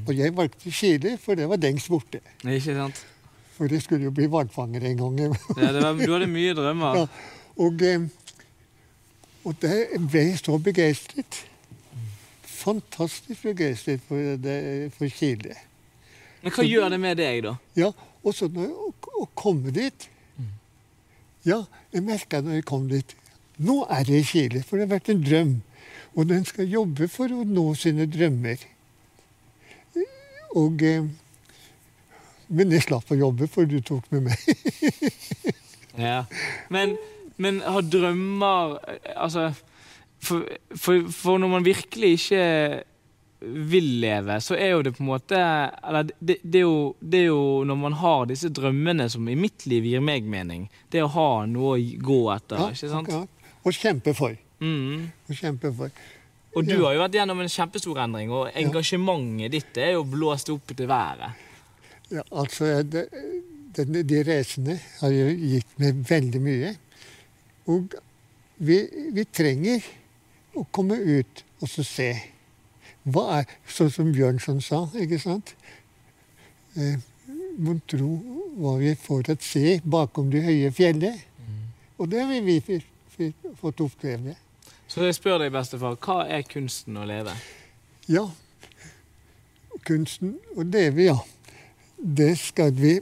Og jeg valgte Chile, for det var Dengs borte. Ikke sant? For jeg skulle jo bli hvalfanger en gang. Ja, det var, du hadde mye drømmer. Ja, og, eh, og der ble jeg så begeistret. Fantastisk begeistret for, det, for Chile. Men hva gjør det med deg, da? Ja, og så når jeg, å, å komme dit Ja, jeg merka når jeg kom dit Nå er jeg i Chile, for det har vært en drøm. Og den skal jobbe for å nå sine drømmer. Og eh, Men jeg slapp å jobbe, for du tok med meg. *laughs* Ja. Men, men har drømmer Altså for, for, for når man virkelig ikke vil leve, så er jo det på en måte Eller det, det, er jo, det er jo når man har disse drømmene som i mitt liv gir meg mening. Det å ha noe å gå etter. Ja, ikke sant? Ja. Og kjempe for. Mm. Og kjempe for. Og du Ja. har jo vært gjennom en kjempestor endring, og engasjementet ditt er jo blåst opp til været. Ja, altså, det, det, De reisene har jo gitt meg veldig mye. Og vi, vi trenger å komme ut og så se. Hva er, Sånn som Bjørnson sa, ikke sant? Eh, Mon tro hva vi får å se bakom de høye fjellet. Og det har vi, vi, vi, vi fått oppleve. Så jeg spør deg, bestefar, hva er kunsten å leve? Ja, kunsten å leve, ja. Det skal vi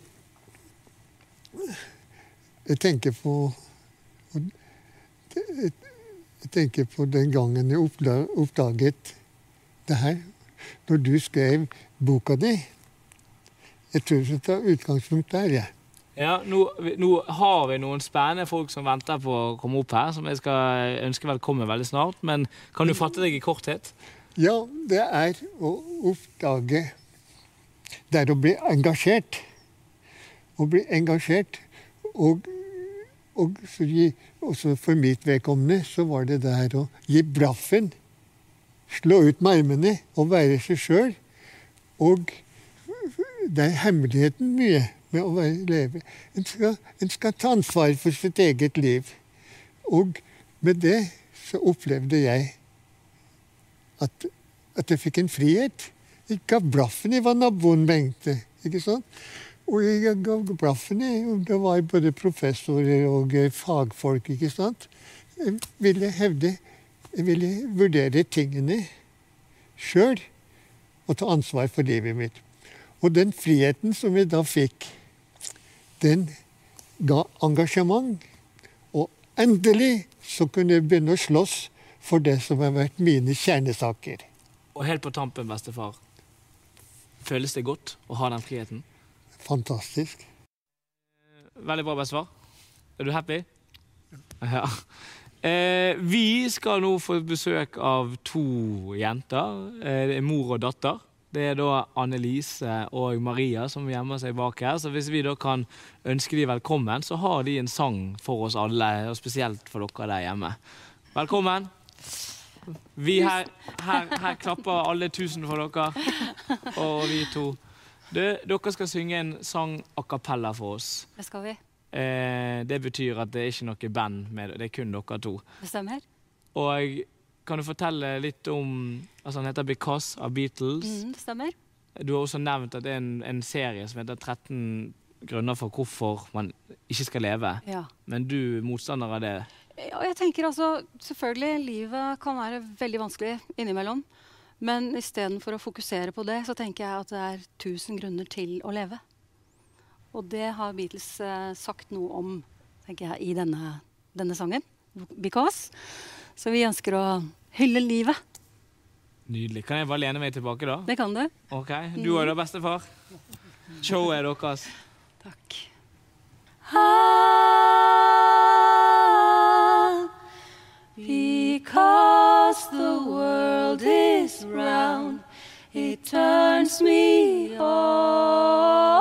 Jeg tenker på Jeg tenker på den gangen jeg oppdaget det her. Når du skrev boka di. Jeg tror vi tar ta utgangspunkt der, jeg. Ja, nå, nå har vi noen spennende folk som venter på å komme opp her, som jeg skal ønske velkommen veldig snart. Men kan du fatte deg i korthet? Ja, det er å oppdage Det er å bli engasjert. Å bli engasjert. Og, og gi, også for mitt vedkommende så var det der å gi blaffen. Slå ut med armene og være seg sjøl. Og det er hemmeligheten mye med å være, leve. En skal, en skal ta ansvar for sitt eget liv. Og med det så opplevde jeg at, at jeg fikk en frihet. Jeg ga blaffen i hva naboen mente. ikke sant? Og jeg ga blaffen i det var både professorer og fagfolk. ikke sant? Jeg ville hevde Jeg ville vurdere tingene sjøl og ta ansvar for livet mitt. Og den friheten som jeg da fikk, den ga engasjement. Og endelig så kunne jeg begynne å slåss for det som har vært mine kjernesaker. Og helt på tampen, bestefar. Føles det godt å ha den friheten? Fantastisk. Veldig bra, besvar. Er du happy? Ja. Eh, vi skal nå få besøk av to jenter. Eh, mor og datter. Det er da Annelise og Maria som gjemmer seg bak her. Så hvis vi da kan ønske de velkommen, så har de en sang for oss alle, og spesielt for dere der hjemme. Velkommen. Vi her, her, her klapper alle tusen for dere, og vi to. Du, dere skal synge en sang a cappella for oss. Det skal vi. Eh, det betyr at det er ikke noe band med det, det er kun dere to. Det stemmer. Og kan du fortelle litt om Altså, Han heter 'Because' av Beatles. Mm, det stemmer. Du har også nevnt at det er en, en serie som heter 13 grunner for hvorfor man ikke skal leve. Ja. Men du er motstander av det. Ja, jeg tenker altså, Selvfølgelig, livet kan være veldig vanskelig innimellom. Men istedenfor å fokusere på det, så tenker jeg at det er tusen grunner til å leve. Og det har Beatles eh, sagt noe om tenker jeg, i denne, denne sangen. 'Because'. Så vi ønsker å hylle livet. Nydelig. Kan jeg bare lene meg tilbake, da? Det kan du. Ok, Du òg, da, bestefar? Showet er deres. Takk. Because the world is round, it turns me on.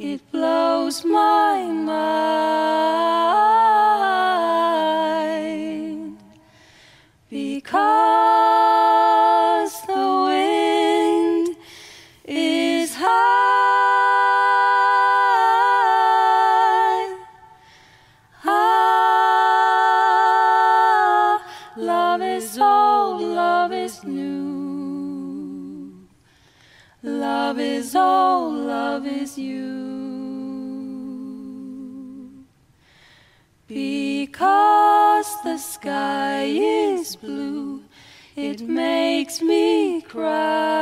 It blows my mind. Sky is blue, it makes me cry.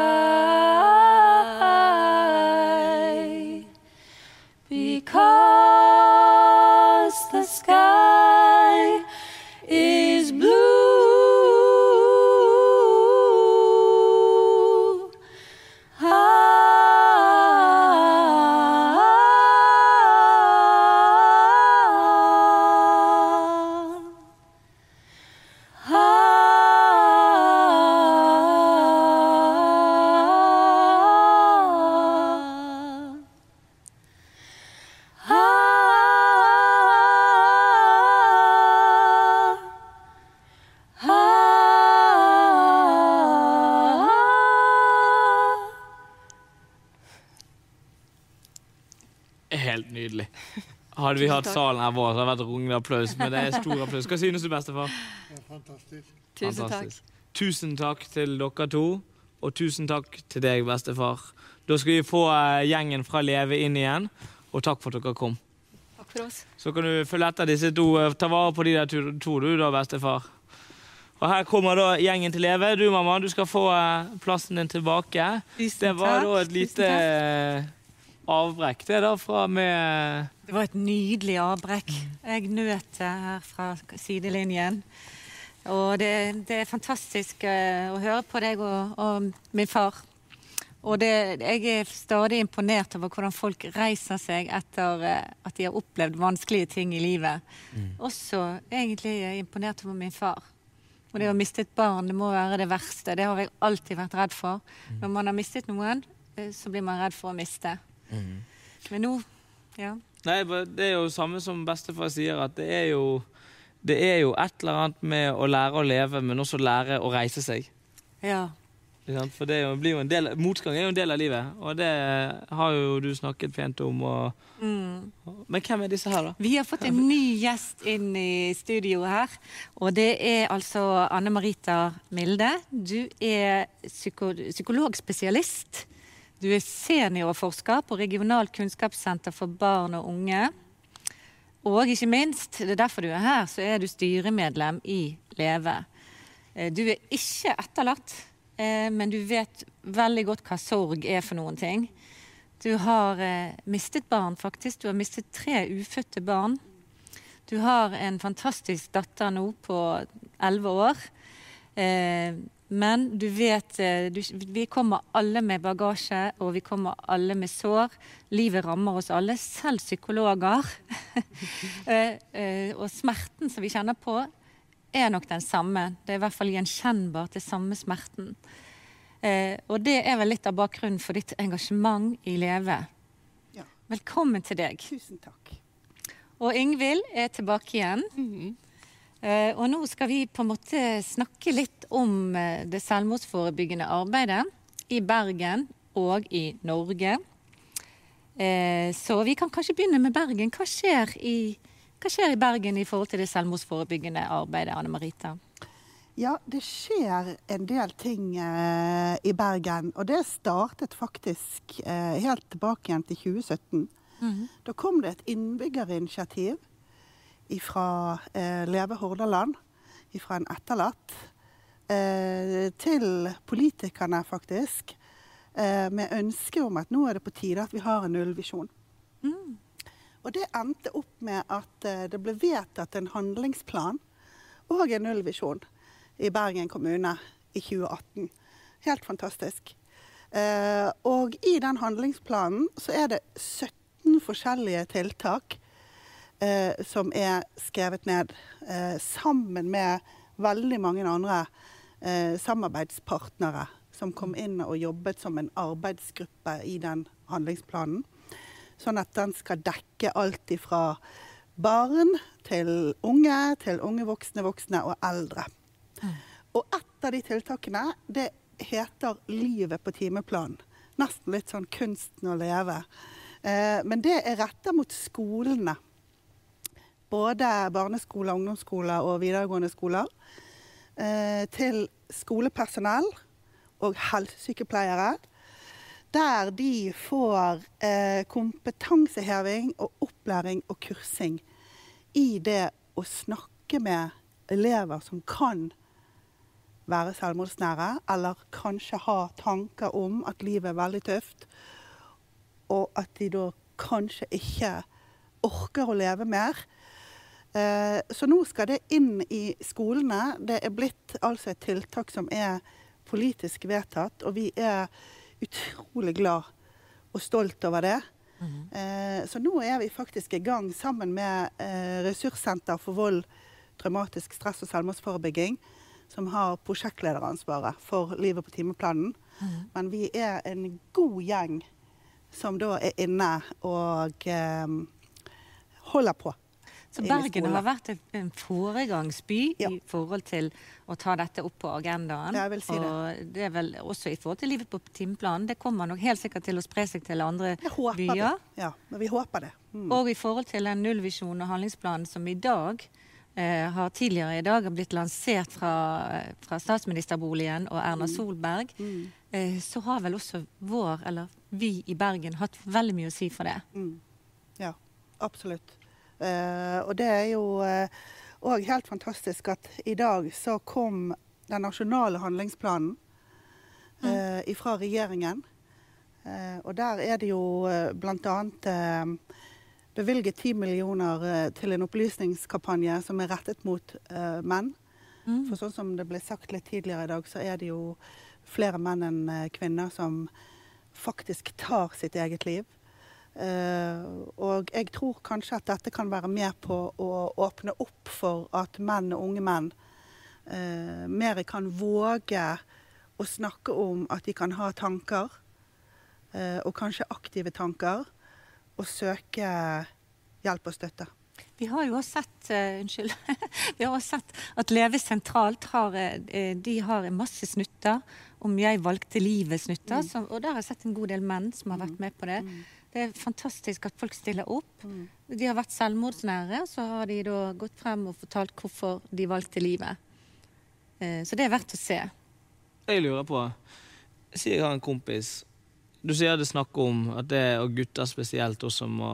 Hadde vi hatt salen her vår, så hadde det vært rungende applaus. Men det er stor applaus. Hva synes du, bestefar? Fantastisk. Tusen takk. Tusen takk til dere to, og tusen takk til deg, bestefar. Da skal vi få eh, gjengen fra Leve inn igjen, og takk for at dere kom. Takk for oss. Så kan du følge etter disse to. eh, Ta vare på de der to, to du, da, bestefar. Og her kommer da gjengen til Leve. Du, mamma, du skal få eh, plassen din tilbake. Tusen Det var takk. da et lite Tusen takk. Avbrekk, det da, fra med Det var et nydelig avbrekk. Jeg nøt det her fra sidelinjen. Og det, det er fantastisk eh, å høre på deg og, og min far. Og det, jeg er stadig imponert over hvordan folk reiser seg etter eh, at de har opplevd vanskelige ting i livet. Også egentlig er jeg imponert over min far. Og det å miste et barn det må være det verste. Det har jeg alltid vært redd for. Når man har mistet noen, eh, så blir man redd for å miste. Men nå ja. Nei, det er jo samme som bestefar sier, at det er jo det er jo et eller annet med å lære å leve, men også lære å reise seg. ja. For det jo, blir jo en del, motgang er jo en del av livet, og det har jo du snakket pent om. Og, Men hvem er disse her, da? Vi har fått en ny gjest inn i studio her. Og det er altså Anne Marita Milde. Du er psyko psykologspesialist. Du er seniorforsker på Regionalt kunnskapssenter for barn og unge. Og ikke minst, det er derfor du er her, så er du styremedlem i Leve. Eh, Du er ikke etterlatt, eh, men du vet veldig godt hva sorg er for noen ting. Du har eh, mistet barn, faktisk. Du har mistet tre ufødte barn. Du har en fantastisk datter nå på elleve år. Men du vet eh, du, Vi kommer alle med bagasje, og vi kommer alle med sår. Livet rammer oss alle, selv psykologer. *laughs* eh, eh, og smerten som vi kjenner på, er nok den samme. Det er i hvert fall gjenkjennbart, det samme smerten. Eh, og det er vel litt av bakgrunnen for ditt engasjement i Leve. Ja. Velkommen til deg. Tusen takk. Og Ingvild er tilbake igjen. Eh, og nå skal vi på en måte snakke litt om eh, det selvmordsforebyggende arbeidet i Bergen og i Norge. Eh, så vi kan kanskje begynne med Bergen. Hva skjer i, hva skjer i Bergen i forhold til det selvmordsforebyggende arbeidet, Anne Marita? Ja, det skjer en del ting eh, i Bergen. Og det startet faktisk eh, helt tilbake igjen til 2017. Da kom det et innbyggerinitiativ fra eh, Leve Hordaland, fra en etterlatt, eh, til politikerne faktisk, eh, med ønske om at nå er det på tide at vi har en nullvisjon. Og det endte opp med at det ble vedtatt en handlingsplan og en nullvisjon i Bergen kommune i 2018. Helt fantastisk. Eh, og i den handlingsplanen så er det 17 forskjellige tiltak som er skrevet ned eh, sammen med veldig mange andre eh, samarbeidspartnere som kom inn og jobbet som en arbeidsgruppe i den handlingsplanen. Sånn at den skal dekke alt ifra barn til unge, til unge voksne, voksne og eldre. Og et av de tiltakene, det heter 'Livet på timeplanen'. Nesten litt sånn 'kunsten å leve'. Eh, men det er retta mot skolene. Både barneskoler, ungdomsskoler og videregående skoler. Eh, til skolepersonell og helsesykepleiere. Der de får eh, kompetanseheving og opplæring og kursing i det å snakke med elever som kan være selvmordsnære, eller kanskje ha tanker om at livet er veldig tøft, og at de da kanskje ikke orker å leve mer. Eh, Så nå skal det inn i skolene. Det er blitt altså et tiltak som er politisk vedtatt, og vi er utrolig glad og stolt over det. Eh, Så nå er vi faktisk i gang sammen med eh, Ressurssenter for vold, traumatisk stress og selvmordsforebygging, som har prosjektlederansvaret for Livet på timeplanen. Men vi er en god gjeng som da er inne og eh, holder på. Så Bergen har vært en- foregangsby Ja. i forhold til å ta dette opp på agendaen. Si det. og det er vel også i forhold til livet på timeplanen. Det kommer nok helt sikkert til å spre seg til andre byer. det. Ja, men vi håper det. Mm. Og i forhold til den nullvisjonen og handlingsplanen som i dag eh, har tidligere i dag blitt lansert fra, fra statsministerboligen og Erna Mm. Solberg, eh, så har vel også vår, eller vi i Bergen, hatt veldig mye å si for det. Mm. Ja, absolutt. Eh, og det er jo òg helt fantastisk at i dag så kom den nasjonale handlingsplanen mm. fra regjeringen. Eh, og der er det jo eh, bl.a. Eh, bevilget 10 millioner eh, til en opplysningskampanje som er rettet mot menn. menn. For sånn som det ble sagt litt tidligere i dag, så er det jo flere menn enn eh, kvinner som faktisk tar sitt eget liv. Eh, og jeg tror kanskje at dette kan være med på å åpne opp for at menn og unge menn eh, mer kan våge å snakke om at de kan ha tanker, eh, og kanskje aktive tanker, og søke hjelp og støtte. Vi har jo også sett, uh, unnskyld, *laughs* vi har også sett at Leve sentralt har, de har masse snutter om jeg valgte livet-snutter. Mm. Og der har jeg sett en god del menn som har vært med på det. Det er fantastisk at folk stiller opp. De har vært selvmordsnære, og så har de da gått frem og fortalt hvorfor de valgte livet. Eh, Så det er verdt å se. Jeg lurer på Si jeg har en kompis Du sier det snakk om at det, og gutter spesielt også må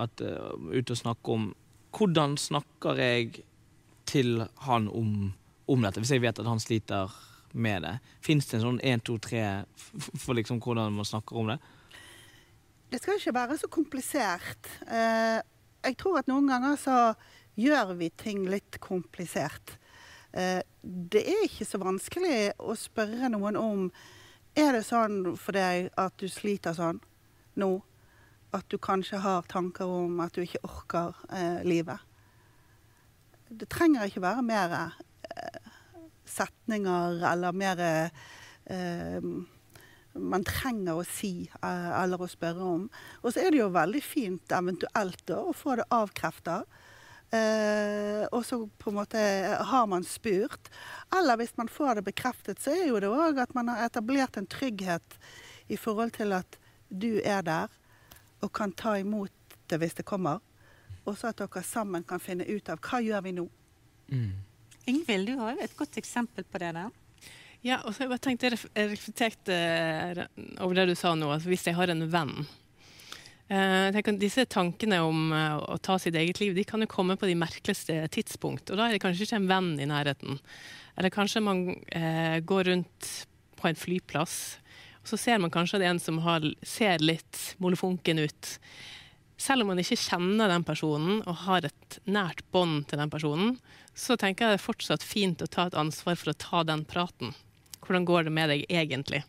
at, uh, ut og snakke om Hvordan snakker jeg til han om, om dette, hvis jeg vet at han sliter med det? Fins det en sånn 1, 2, 3 for liksom hvordan man snakker om det? Det skal ikke være så komplisert. Eh, jeg tror at noen ganger så gjør vi ting litt komplisert. Eh, det er ikke så vanskelig å spørre noen om Er det sånn for deg at du sliter sånn nå? At du kanskje har tanker om at du ikke orker eh, livet? Det trenger ikke være mer setninger eller mer eh, man trenger å si eh, eller å spørre om. Og så er det jo veldig fint eventuelt da, å få det avkreftet. Eh, og så på en måte har man spurt. Eller hvis man får det bekreftet, så er jo det òg at man har etablert en trygghet i forhold til at du er der og kan ta imot det hvis det kommer. Og så at dere sammen kan finne ut av hva gjør vi nå. Ingvild, du har jo et godt eksempel på det der. Ja, og så jeg bare tenkt, jeg reflekterte eh, over det du sa nå, altså hvis jeg har en venn eh, jeg Disse tankene om eh, å ta sitt eget liv de kan jo komme på de merkeligste tidspunkt. Og da er det kanskje ikke en venn i nærheten. Eller kanskje man eh, går rundt på en flyplass, og så ser man kanskje at det er en som har, ser litt molefonken ut. Selv om man ikke kjenner den personen og har et nært bånd til den personen, så tenker jeg det er fortsatt fint å ta et ansvar for å ta den praten. Hvordan går det med deg egentlig?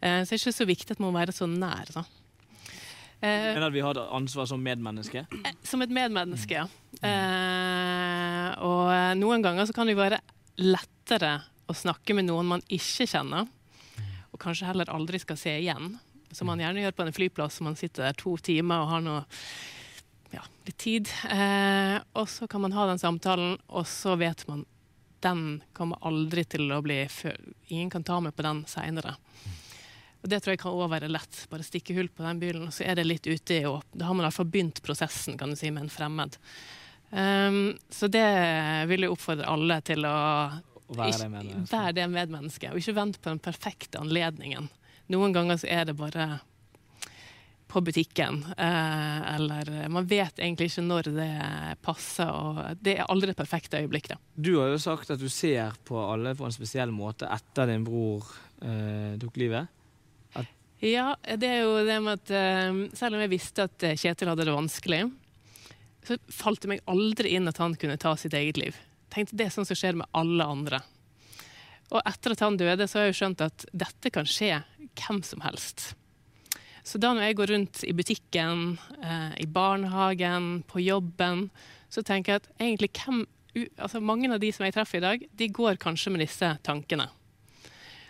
Eh, så det er ikke så viktig at man må være så nær. Da. Eh, Men at vi har et ansvar som medmenneske? som et medmenneske, ja. Eh, og noen ganger så kan det være lettere å snakke med noen man ikke kjenner, og kanskje heller aldri skal se igjen. Som man gjerne gjør på en flyplass, man sitter der to timer og har noe ja, litt tid. Eh, og så kan man ha den samtalen, og så vet man den kommer aldri til å bli Ingen kan ta meg på den seinere. Og Det tror jeg kan også være lett. Bare stikke hull på den bilen, og så er det litt ute i åp. Da har man i hvert fall begynt prosessen kan du si, med en fremmed. Um, så det vil jeg oppfordre alle til å være det medmennesket. det medmennesket. Og ikke vent på den perfekte anledningen. Noen ganger så er det bare på butikken, eh, eller man vet egentlig ikke når det passer. og Det er aldri det perfekte øyeblikk. da. Du har jo sagt at du ser på alle på en spesiell måte etter din bror eh, tok livet. Ja, det er jo det med at eh, selv om jeg visste at eh, Kjetil hadde det vanskelig, så falt det meg aldri inn at han kunne ta sitt eget liv. Tenkte Det er sånn som skjer med alle andre. Og etter at han døde, så har jeg jo skjønt at dette kan skje hvem som helst. Så da når jeg går rundt i butikken, eh, i barnehagen, på jobben, så tenker jeg at egentlig hvem altså Mange av de som jeg treffer i dag, de går kanskje med disse tankene.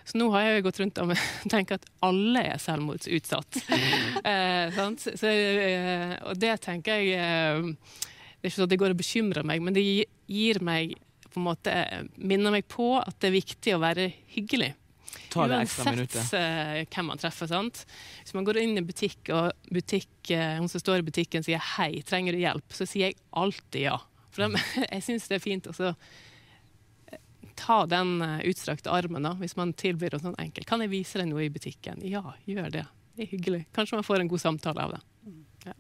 Så nå har jeg jo gått rundt og *laughs* tenkt at alle er selvmordsutsatt. *laughs* eh? Så, eh, og det tenker jeg eh, Det er ikke sånn at det går og bekymrer meg, men det gir meg på en måte minner meg på at det er viktig å være hyggelig. Ta det ekstra minuttet. Uansett eh, hvem man treffer. sant? Hvis man går inn i butikk, og butikk, eh, hun som står i butikken sier 'hei, trenger du hjelp', så sier jeg alltid ja. For de, *laughs* jeg syns det er fint å eh, ta den utstrakte armen da, hvis man tilbyr noe sånn enkelt. Kan jeg vise deg noe i butikken? Ja, gjør det. Det er hyggelig. Kanskje man får en god samtale av det. Ja.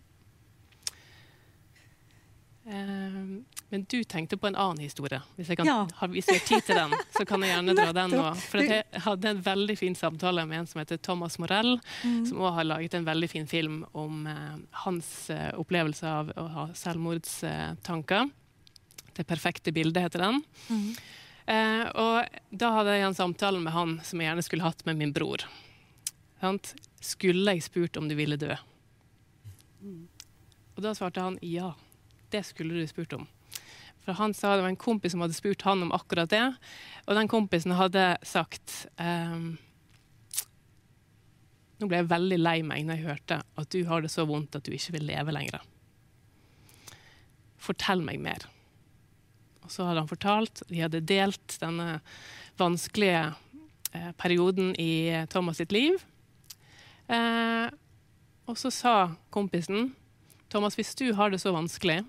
Eh, men du tenkte på en annen historie. Hvis, jeg kan, Ja. har, hvis jeg har tid til den, så kan jeg gjerne dra *laughs* den nå. For jeg hadde en veldig fin samtale med en som heter Thomas Morell, Mm. som også har laget en veldig fin film om eh, hans eh, opplevelse av å ha selvmordstanker. Det perfekte bildet heter den. Mm. Eh, og da hadde jeg en samtale med han som jeg gjerne skulle hatt med min bror. Sant? Skulle jeg spurt om du ville dø? Og da svarte han ja. Det skulle du spurt om. For han sa det var en kompis som hadde spurt han om akkurat det. Og den kompisen hadde sagt um, Nå ble jeg veldig lei meg når jeg hørte at du har det så vondt at du ikke vil leve lenger. Fortell meg mer. Og så hadde han fortalt, de hadde delt denne vanskelige eh, perioden i Thomas sitt liv. Eh, og så sa kompisen Thomas, hvis du har det så vanskelig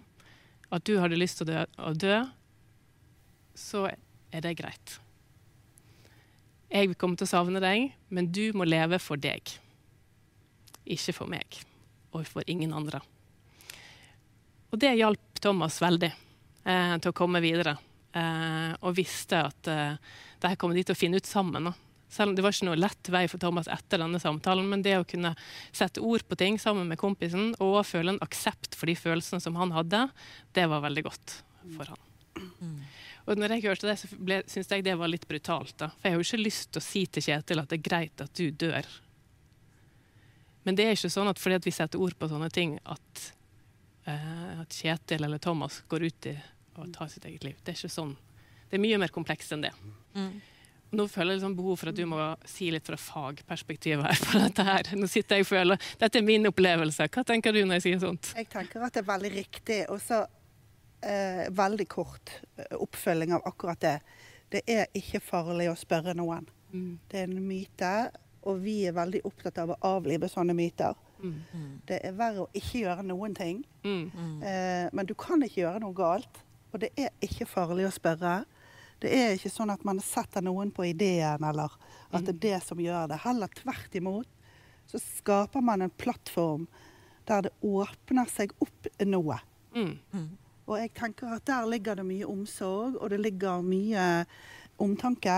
at du hadde lyst til å dø, å dø så er det greit. Jeg kommer til å savne deg, men du må leve for deg. Ikke for meg, og for ingen andre. Og det hjalp Thomas veldig eh, til å komme videre. Eh, og visste at eh, det her kommer de til å finne ut sammen. Da. Selv om det var ikke noe lett vei for Thomas etter denne samtalen, men det å kunne sette ord på ting sammen med kompisen og føle en aksept for de følelsene som han hadde, det var veldig godt for han. Og når jeg hørte det, så syntes jeg det var litt brutalt. da. For jeg har jo ikke lyst til å si til Kjetil at det er greit at du dør. Men det er ikke sånn at fordi at vi setter ord på sånne ting, at, uh, at Kjetil eller Thomas går ut i og tar sitt eget liv. Det er ikke sånn. Det er mye mer komplekst enn det. Nå føler jeg liksom behov for at du må si litt fra fagperspektivet her på dette her. Nå sitter jeg og føler Dette er min opplevelse. Hva tenker du når jeg sier sånt? Jeg tenker at det er veldig riktig. Og så eh, veldig kort eh, oppfølging av akkurat det. Det er ikke farlig å spørre noen. Mm. Det er en myte, og vi er veldig opptatt av å avlive sånne myter. Mm. Det er verre å ikke gjøre noen ting. Mm. Eh, men du kan ikke gjøre noe galt. Og det er ikke farlig å spørre. Det er ikke sånn at man setter noen på ideen, eller at det er det som gjør det. Heller tvert imot så skaper man en plattform der det åpner seg opp noe. Mm. Og jeg tenker at der ligger det mye omsorg, og det ligger mye omtanke.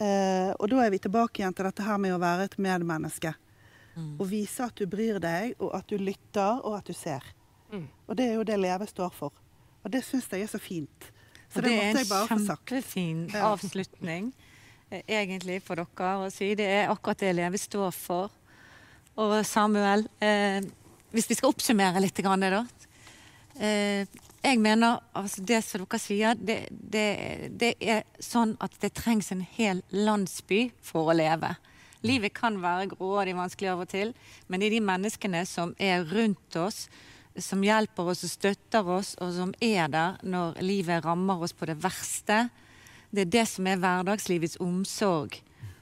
Eh, og da er vi tilbake igjen til dette her med å være et medmenneske. Og vise at du bryr deg, og at du lytter, og at du ser. Mm. Og det er jo det Leve står for. Og det syns jeg er så fint. Så Og det, det er en kjempefin avslutning eh, egentlig for dere å si. Det er akkurat det Leve står for. Og Samuel, eh, hvis vi skal oppsummere litt, grann, da. Eh, jeg mener altså det som dere sier, det, det, det er sånn at det trengs en hel landsby for å leve. Livet kan være grådig vanskelig av og til, men det er de menneskene som er rundt oss, som hjelper oss og støtter oss, og som er der når livet rammer oss på det verste. Det er det som er hverdagslivets omsorg.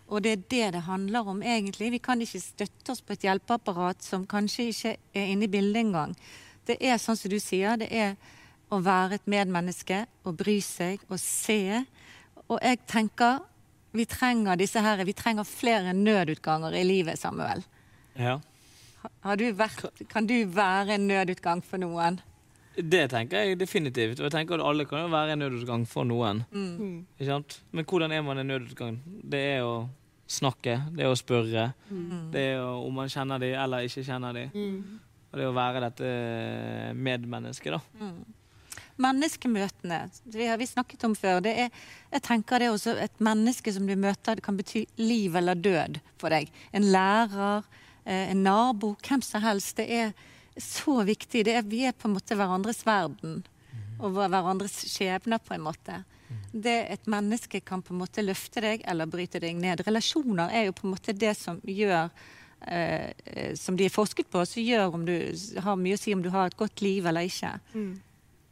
Og det er det det handler om, egentlig. Vi kan ikke støtte oss på et hjelpeapparat som kanskje ikke er inne i bildet engang. Det er sånn som du sier, det er å være et medmenneske, å bry seg, å se. Og jeg tenker vi trenger disse her, vi trenger flere nødutganger i livet, Samuel. Ja. Har du vært, kan du være en nødutgang for noen? Det tenker jeg definitivt. Og jeg tenker at alle kan jo være en nødutgang for noen. Mm. Ikke sant? Men hvordan er man en nødutgang? Det er å snakke, det er å spørre. Mm. Det er å, om man kjenner dem eller ikke kjenner de. Og det er å være dette medmennesket, da. Mm. Menneskemøtene, vi har vi snakket om før. Det er, jeg tenker det er også et menneske som du møter, det kan bety liv eller død for deg. En lærer, en nabo, hvem som helst. Det er så viktig. Det er, vi er på en måte hverandres verden. Og hverandres skjebner, på en måte. Det Et menneske kan på en måte løfte deg eller bryte deg ned. Relasjoner er jo på en måte det som gjør eh, eh, Som de er forsket på, som gjør om du har mye å si om du har et godt liv eller ikke.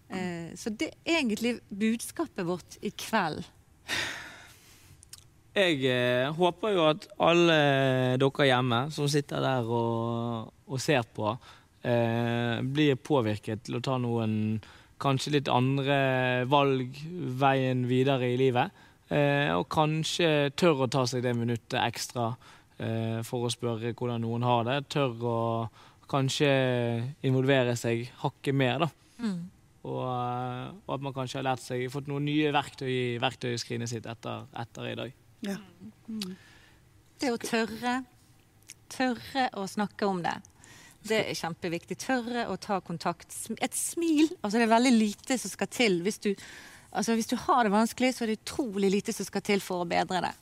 Eh, så det er egentlig budskapet vårt i kveld. Jeg eh, håper jo at alle dere hjemme som sitter der og, og ser på, eh, blir påvirket til å ta noen kanskje litt andre valg veien videre i livet. Eh, og kanskje tør å ta seg det minuttet ekstra eh, for å spørre hvordan noen har det. Tør å kanskje involvere seg hakket mer, da. Mm. Og, eh, og at man kanskje har lært seg, fått noen nye verktøy i verktøyskrinet sitt etter, etter i dag. Ja. Det å tørre, tørre å snakke om det. Det er kjempeviktig. Tørre å ta kontakt. Et smil. Altså det er veldig lite som skal til. Hvis du, altså hvis du har det vanskelig, så er det utrolig lite som skal til for å bedre det.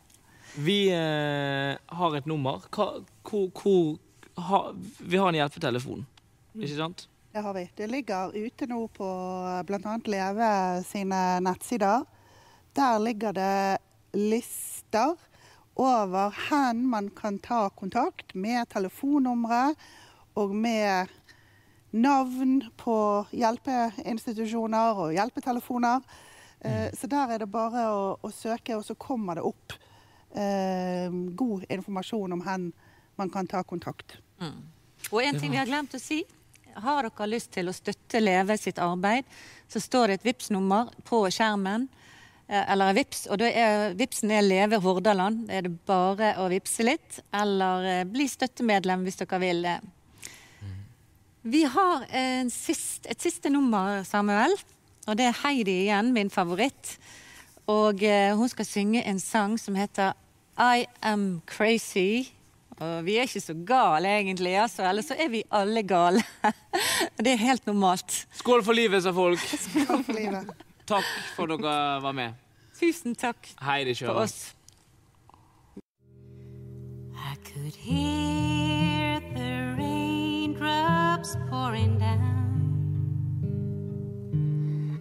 Vi eh, har et nummer. Hva, hvor, hvor, ha, vi har en hjelpetelefon, ikke sant? Det har vi. Det ligger ute nå på bl.a. Leve sine nettsider. Der ligger det lister over hvor man kan ta kontakt med telefonnumre og med navn på hjelpeinstitusjoner og hjelpetelefoner. Eh, Så der er det bare å, å søke, og så kommer det opp eh, god informasjon om hvor man kan ta kontakt. Og en ting vi har glemt å si. Har dere lyst til å støtte Leve sitt arbeid, så står det et Vipps-nummer på skjermen. Eh, Eller Vips, og da er, Vipsen er Leve Hordaland. Da er det bare å vippse litt. Eller eh, bli støttemedlem hvis dere vil det. Vi har en sist, et siste nummer, Samuel. Og det er Heidi igjen, min favoritt. Og eh, hun skal synge en sang som heter I Am Crazy. Og vi er ikke så gale egentlig, altså. Eller så er vi alle gale. *laughs* det er helt normalt. Skål for livet, sa folk. Skål for livet. Takk for dere var med. Tusen takk Heidi for kjører. oss. I could hear the raindrops pouring down.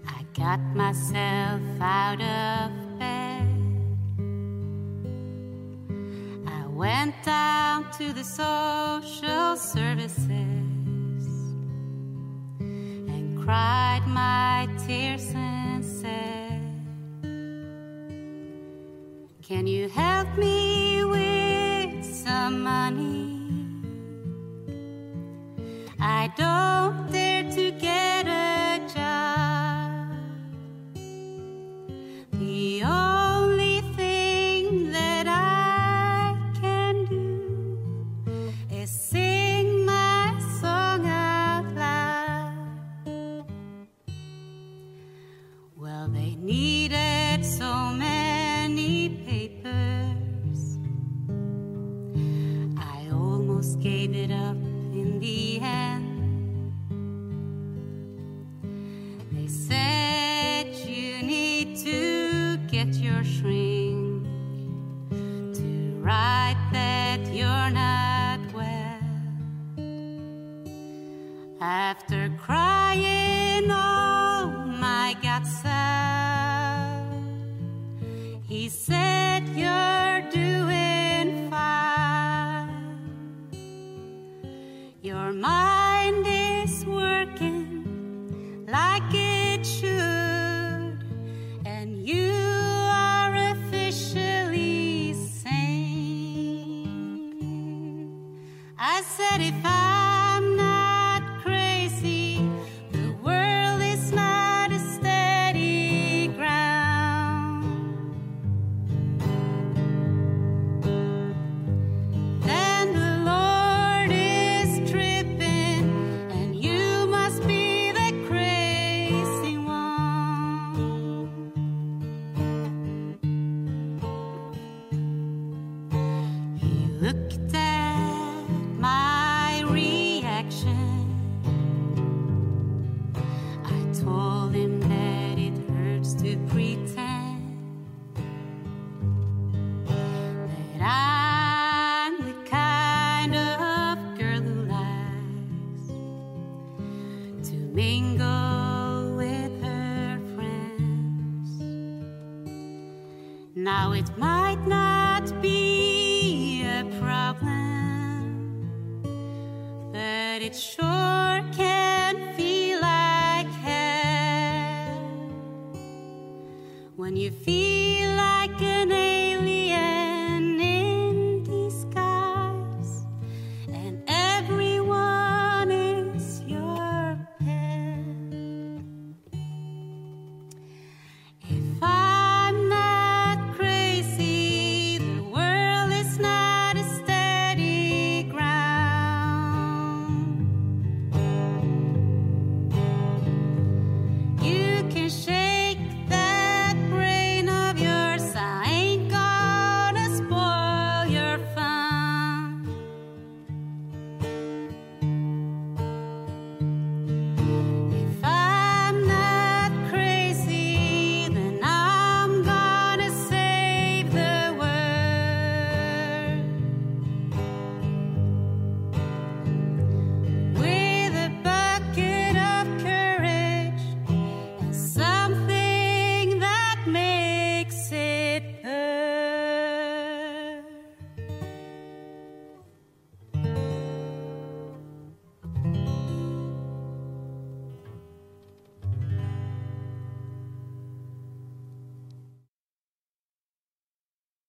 I got myself out of bed. I went down to the social services and cried my tears Can you help me with some money? I don't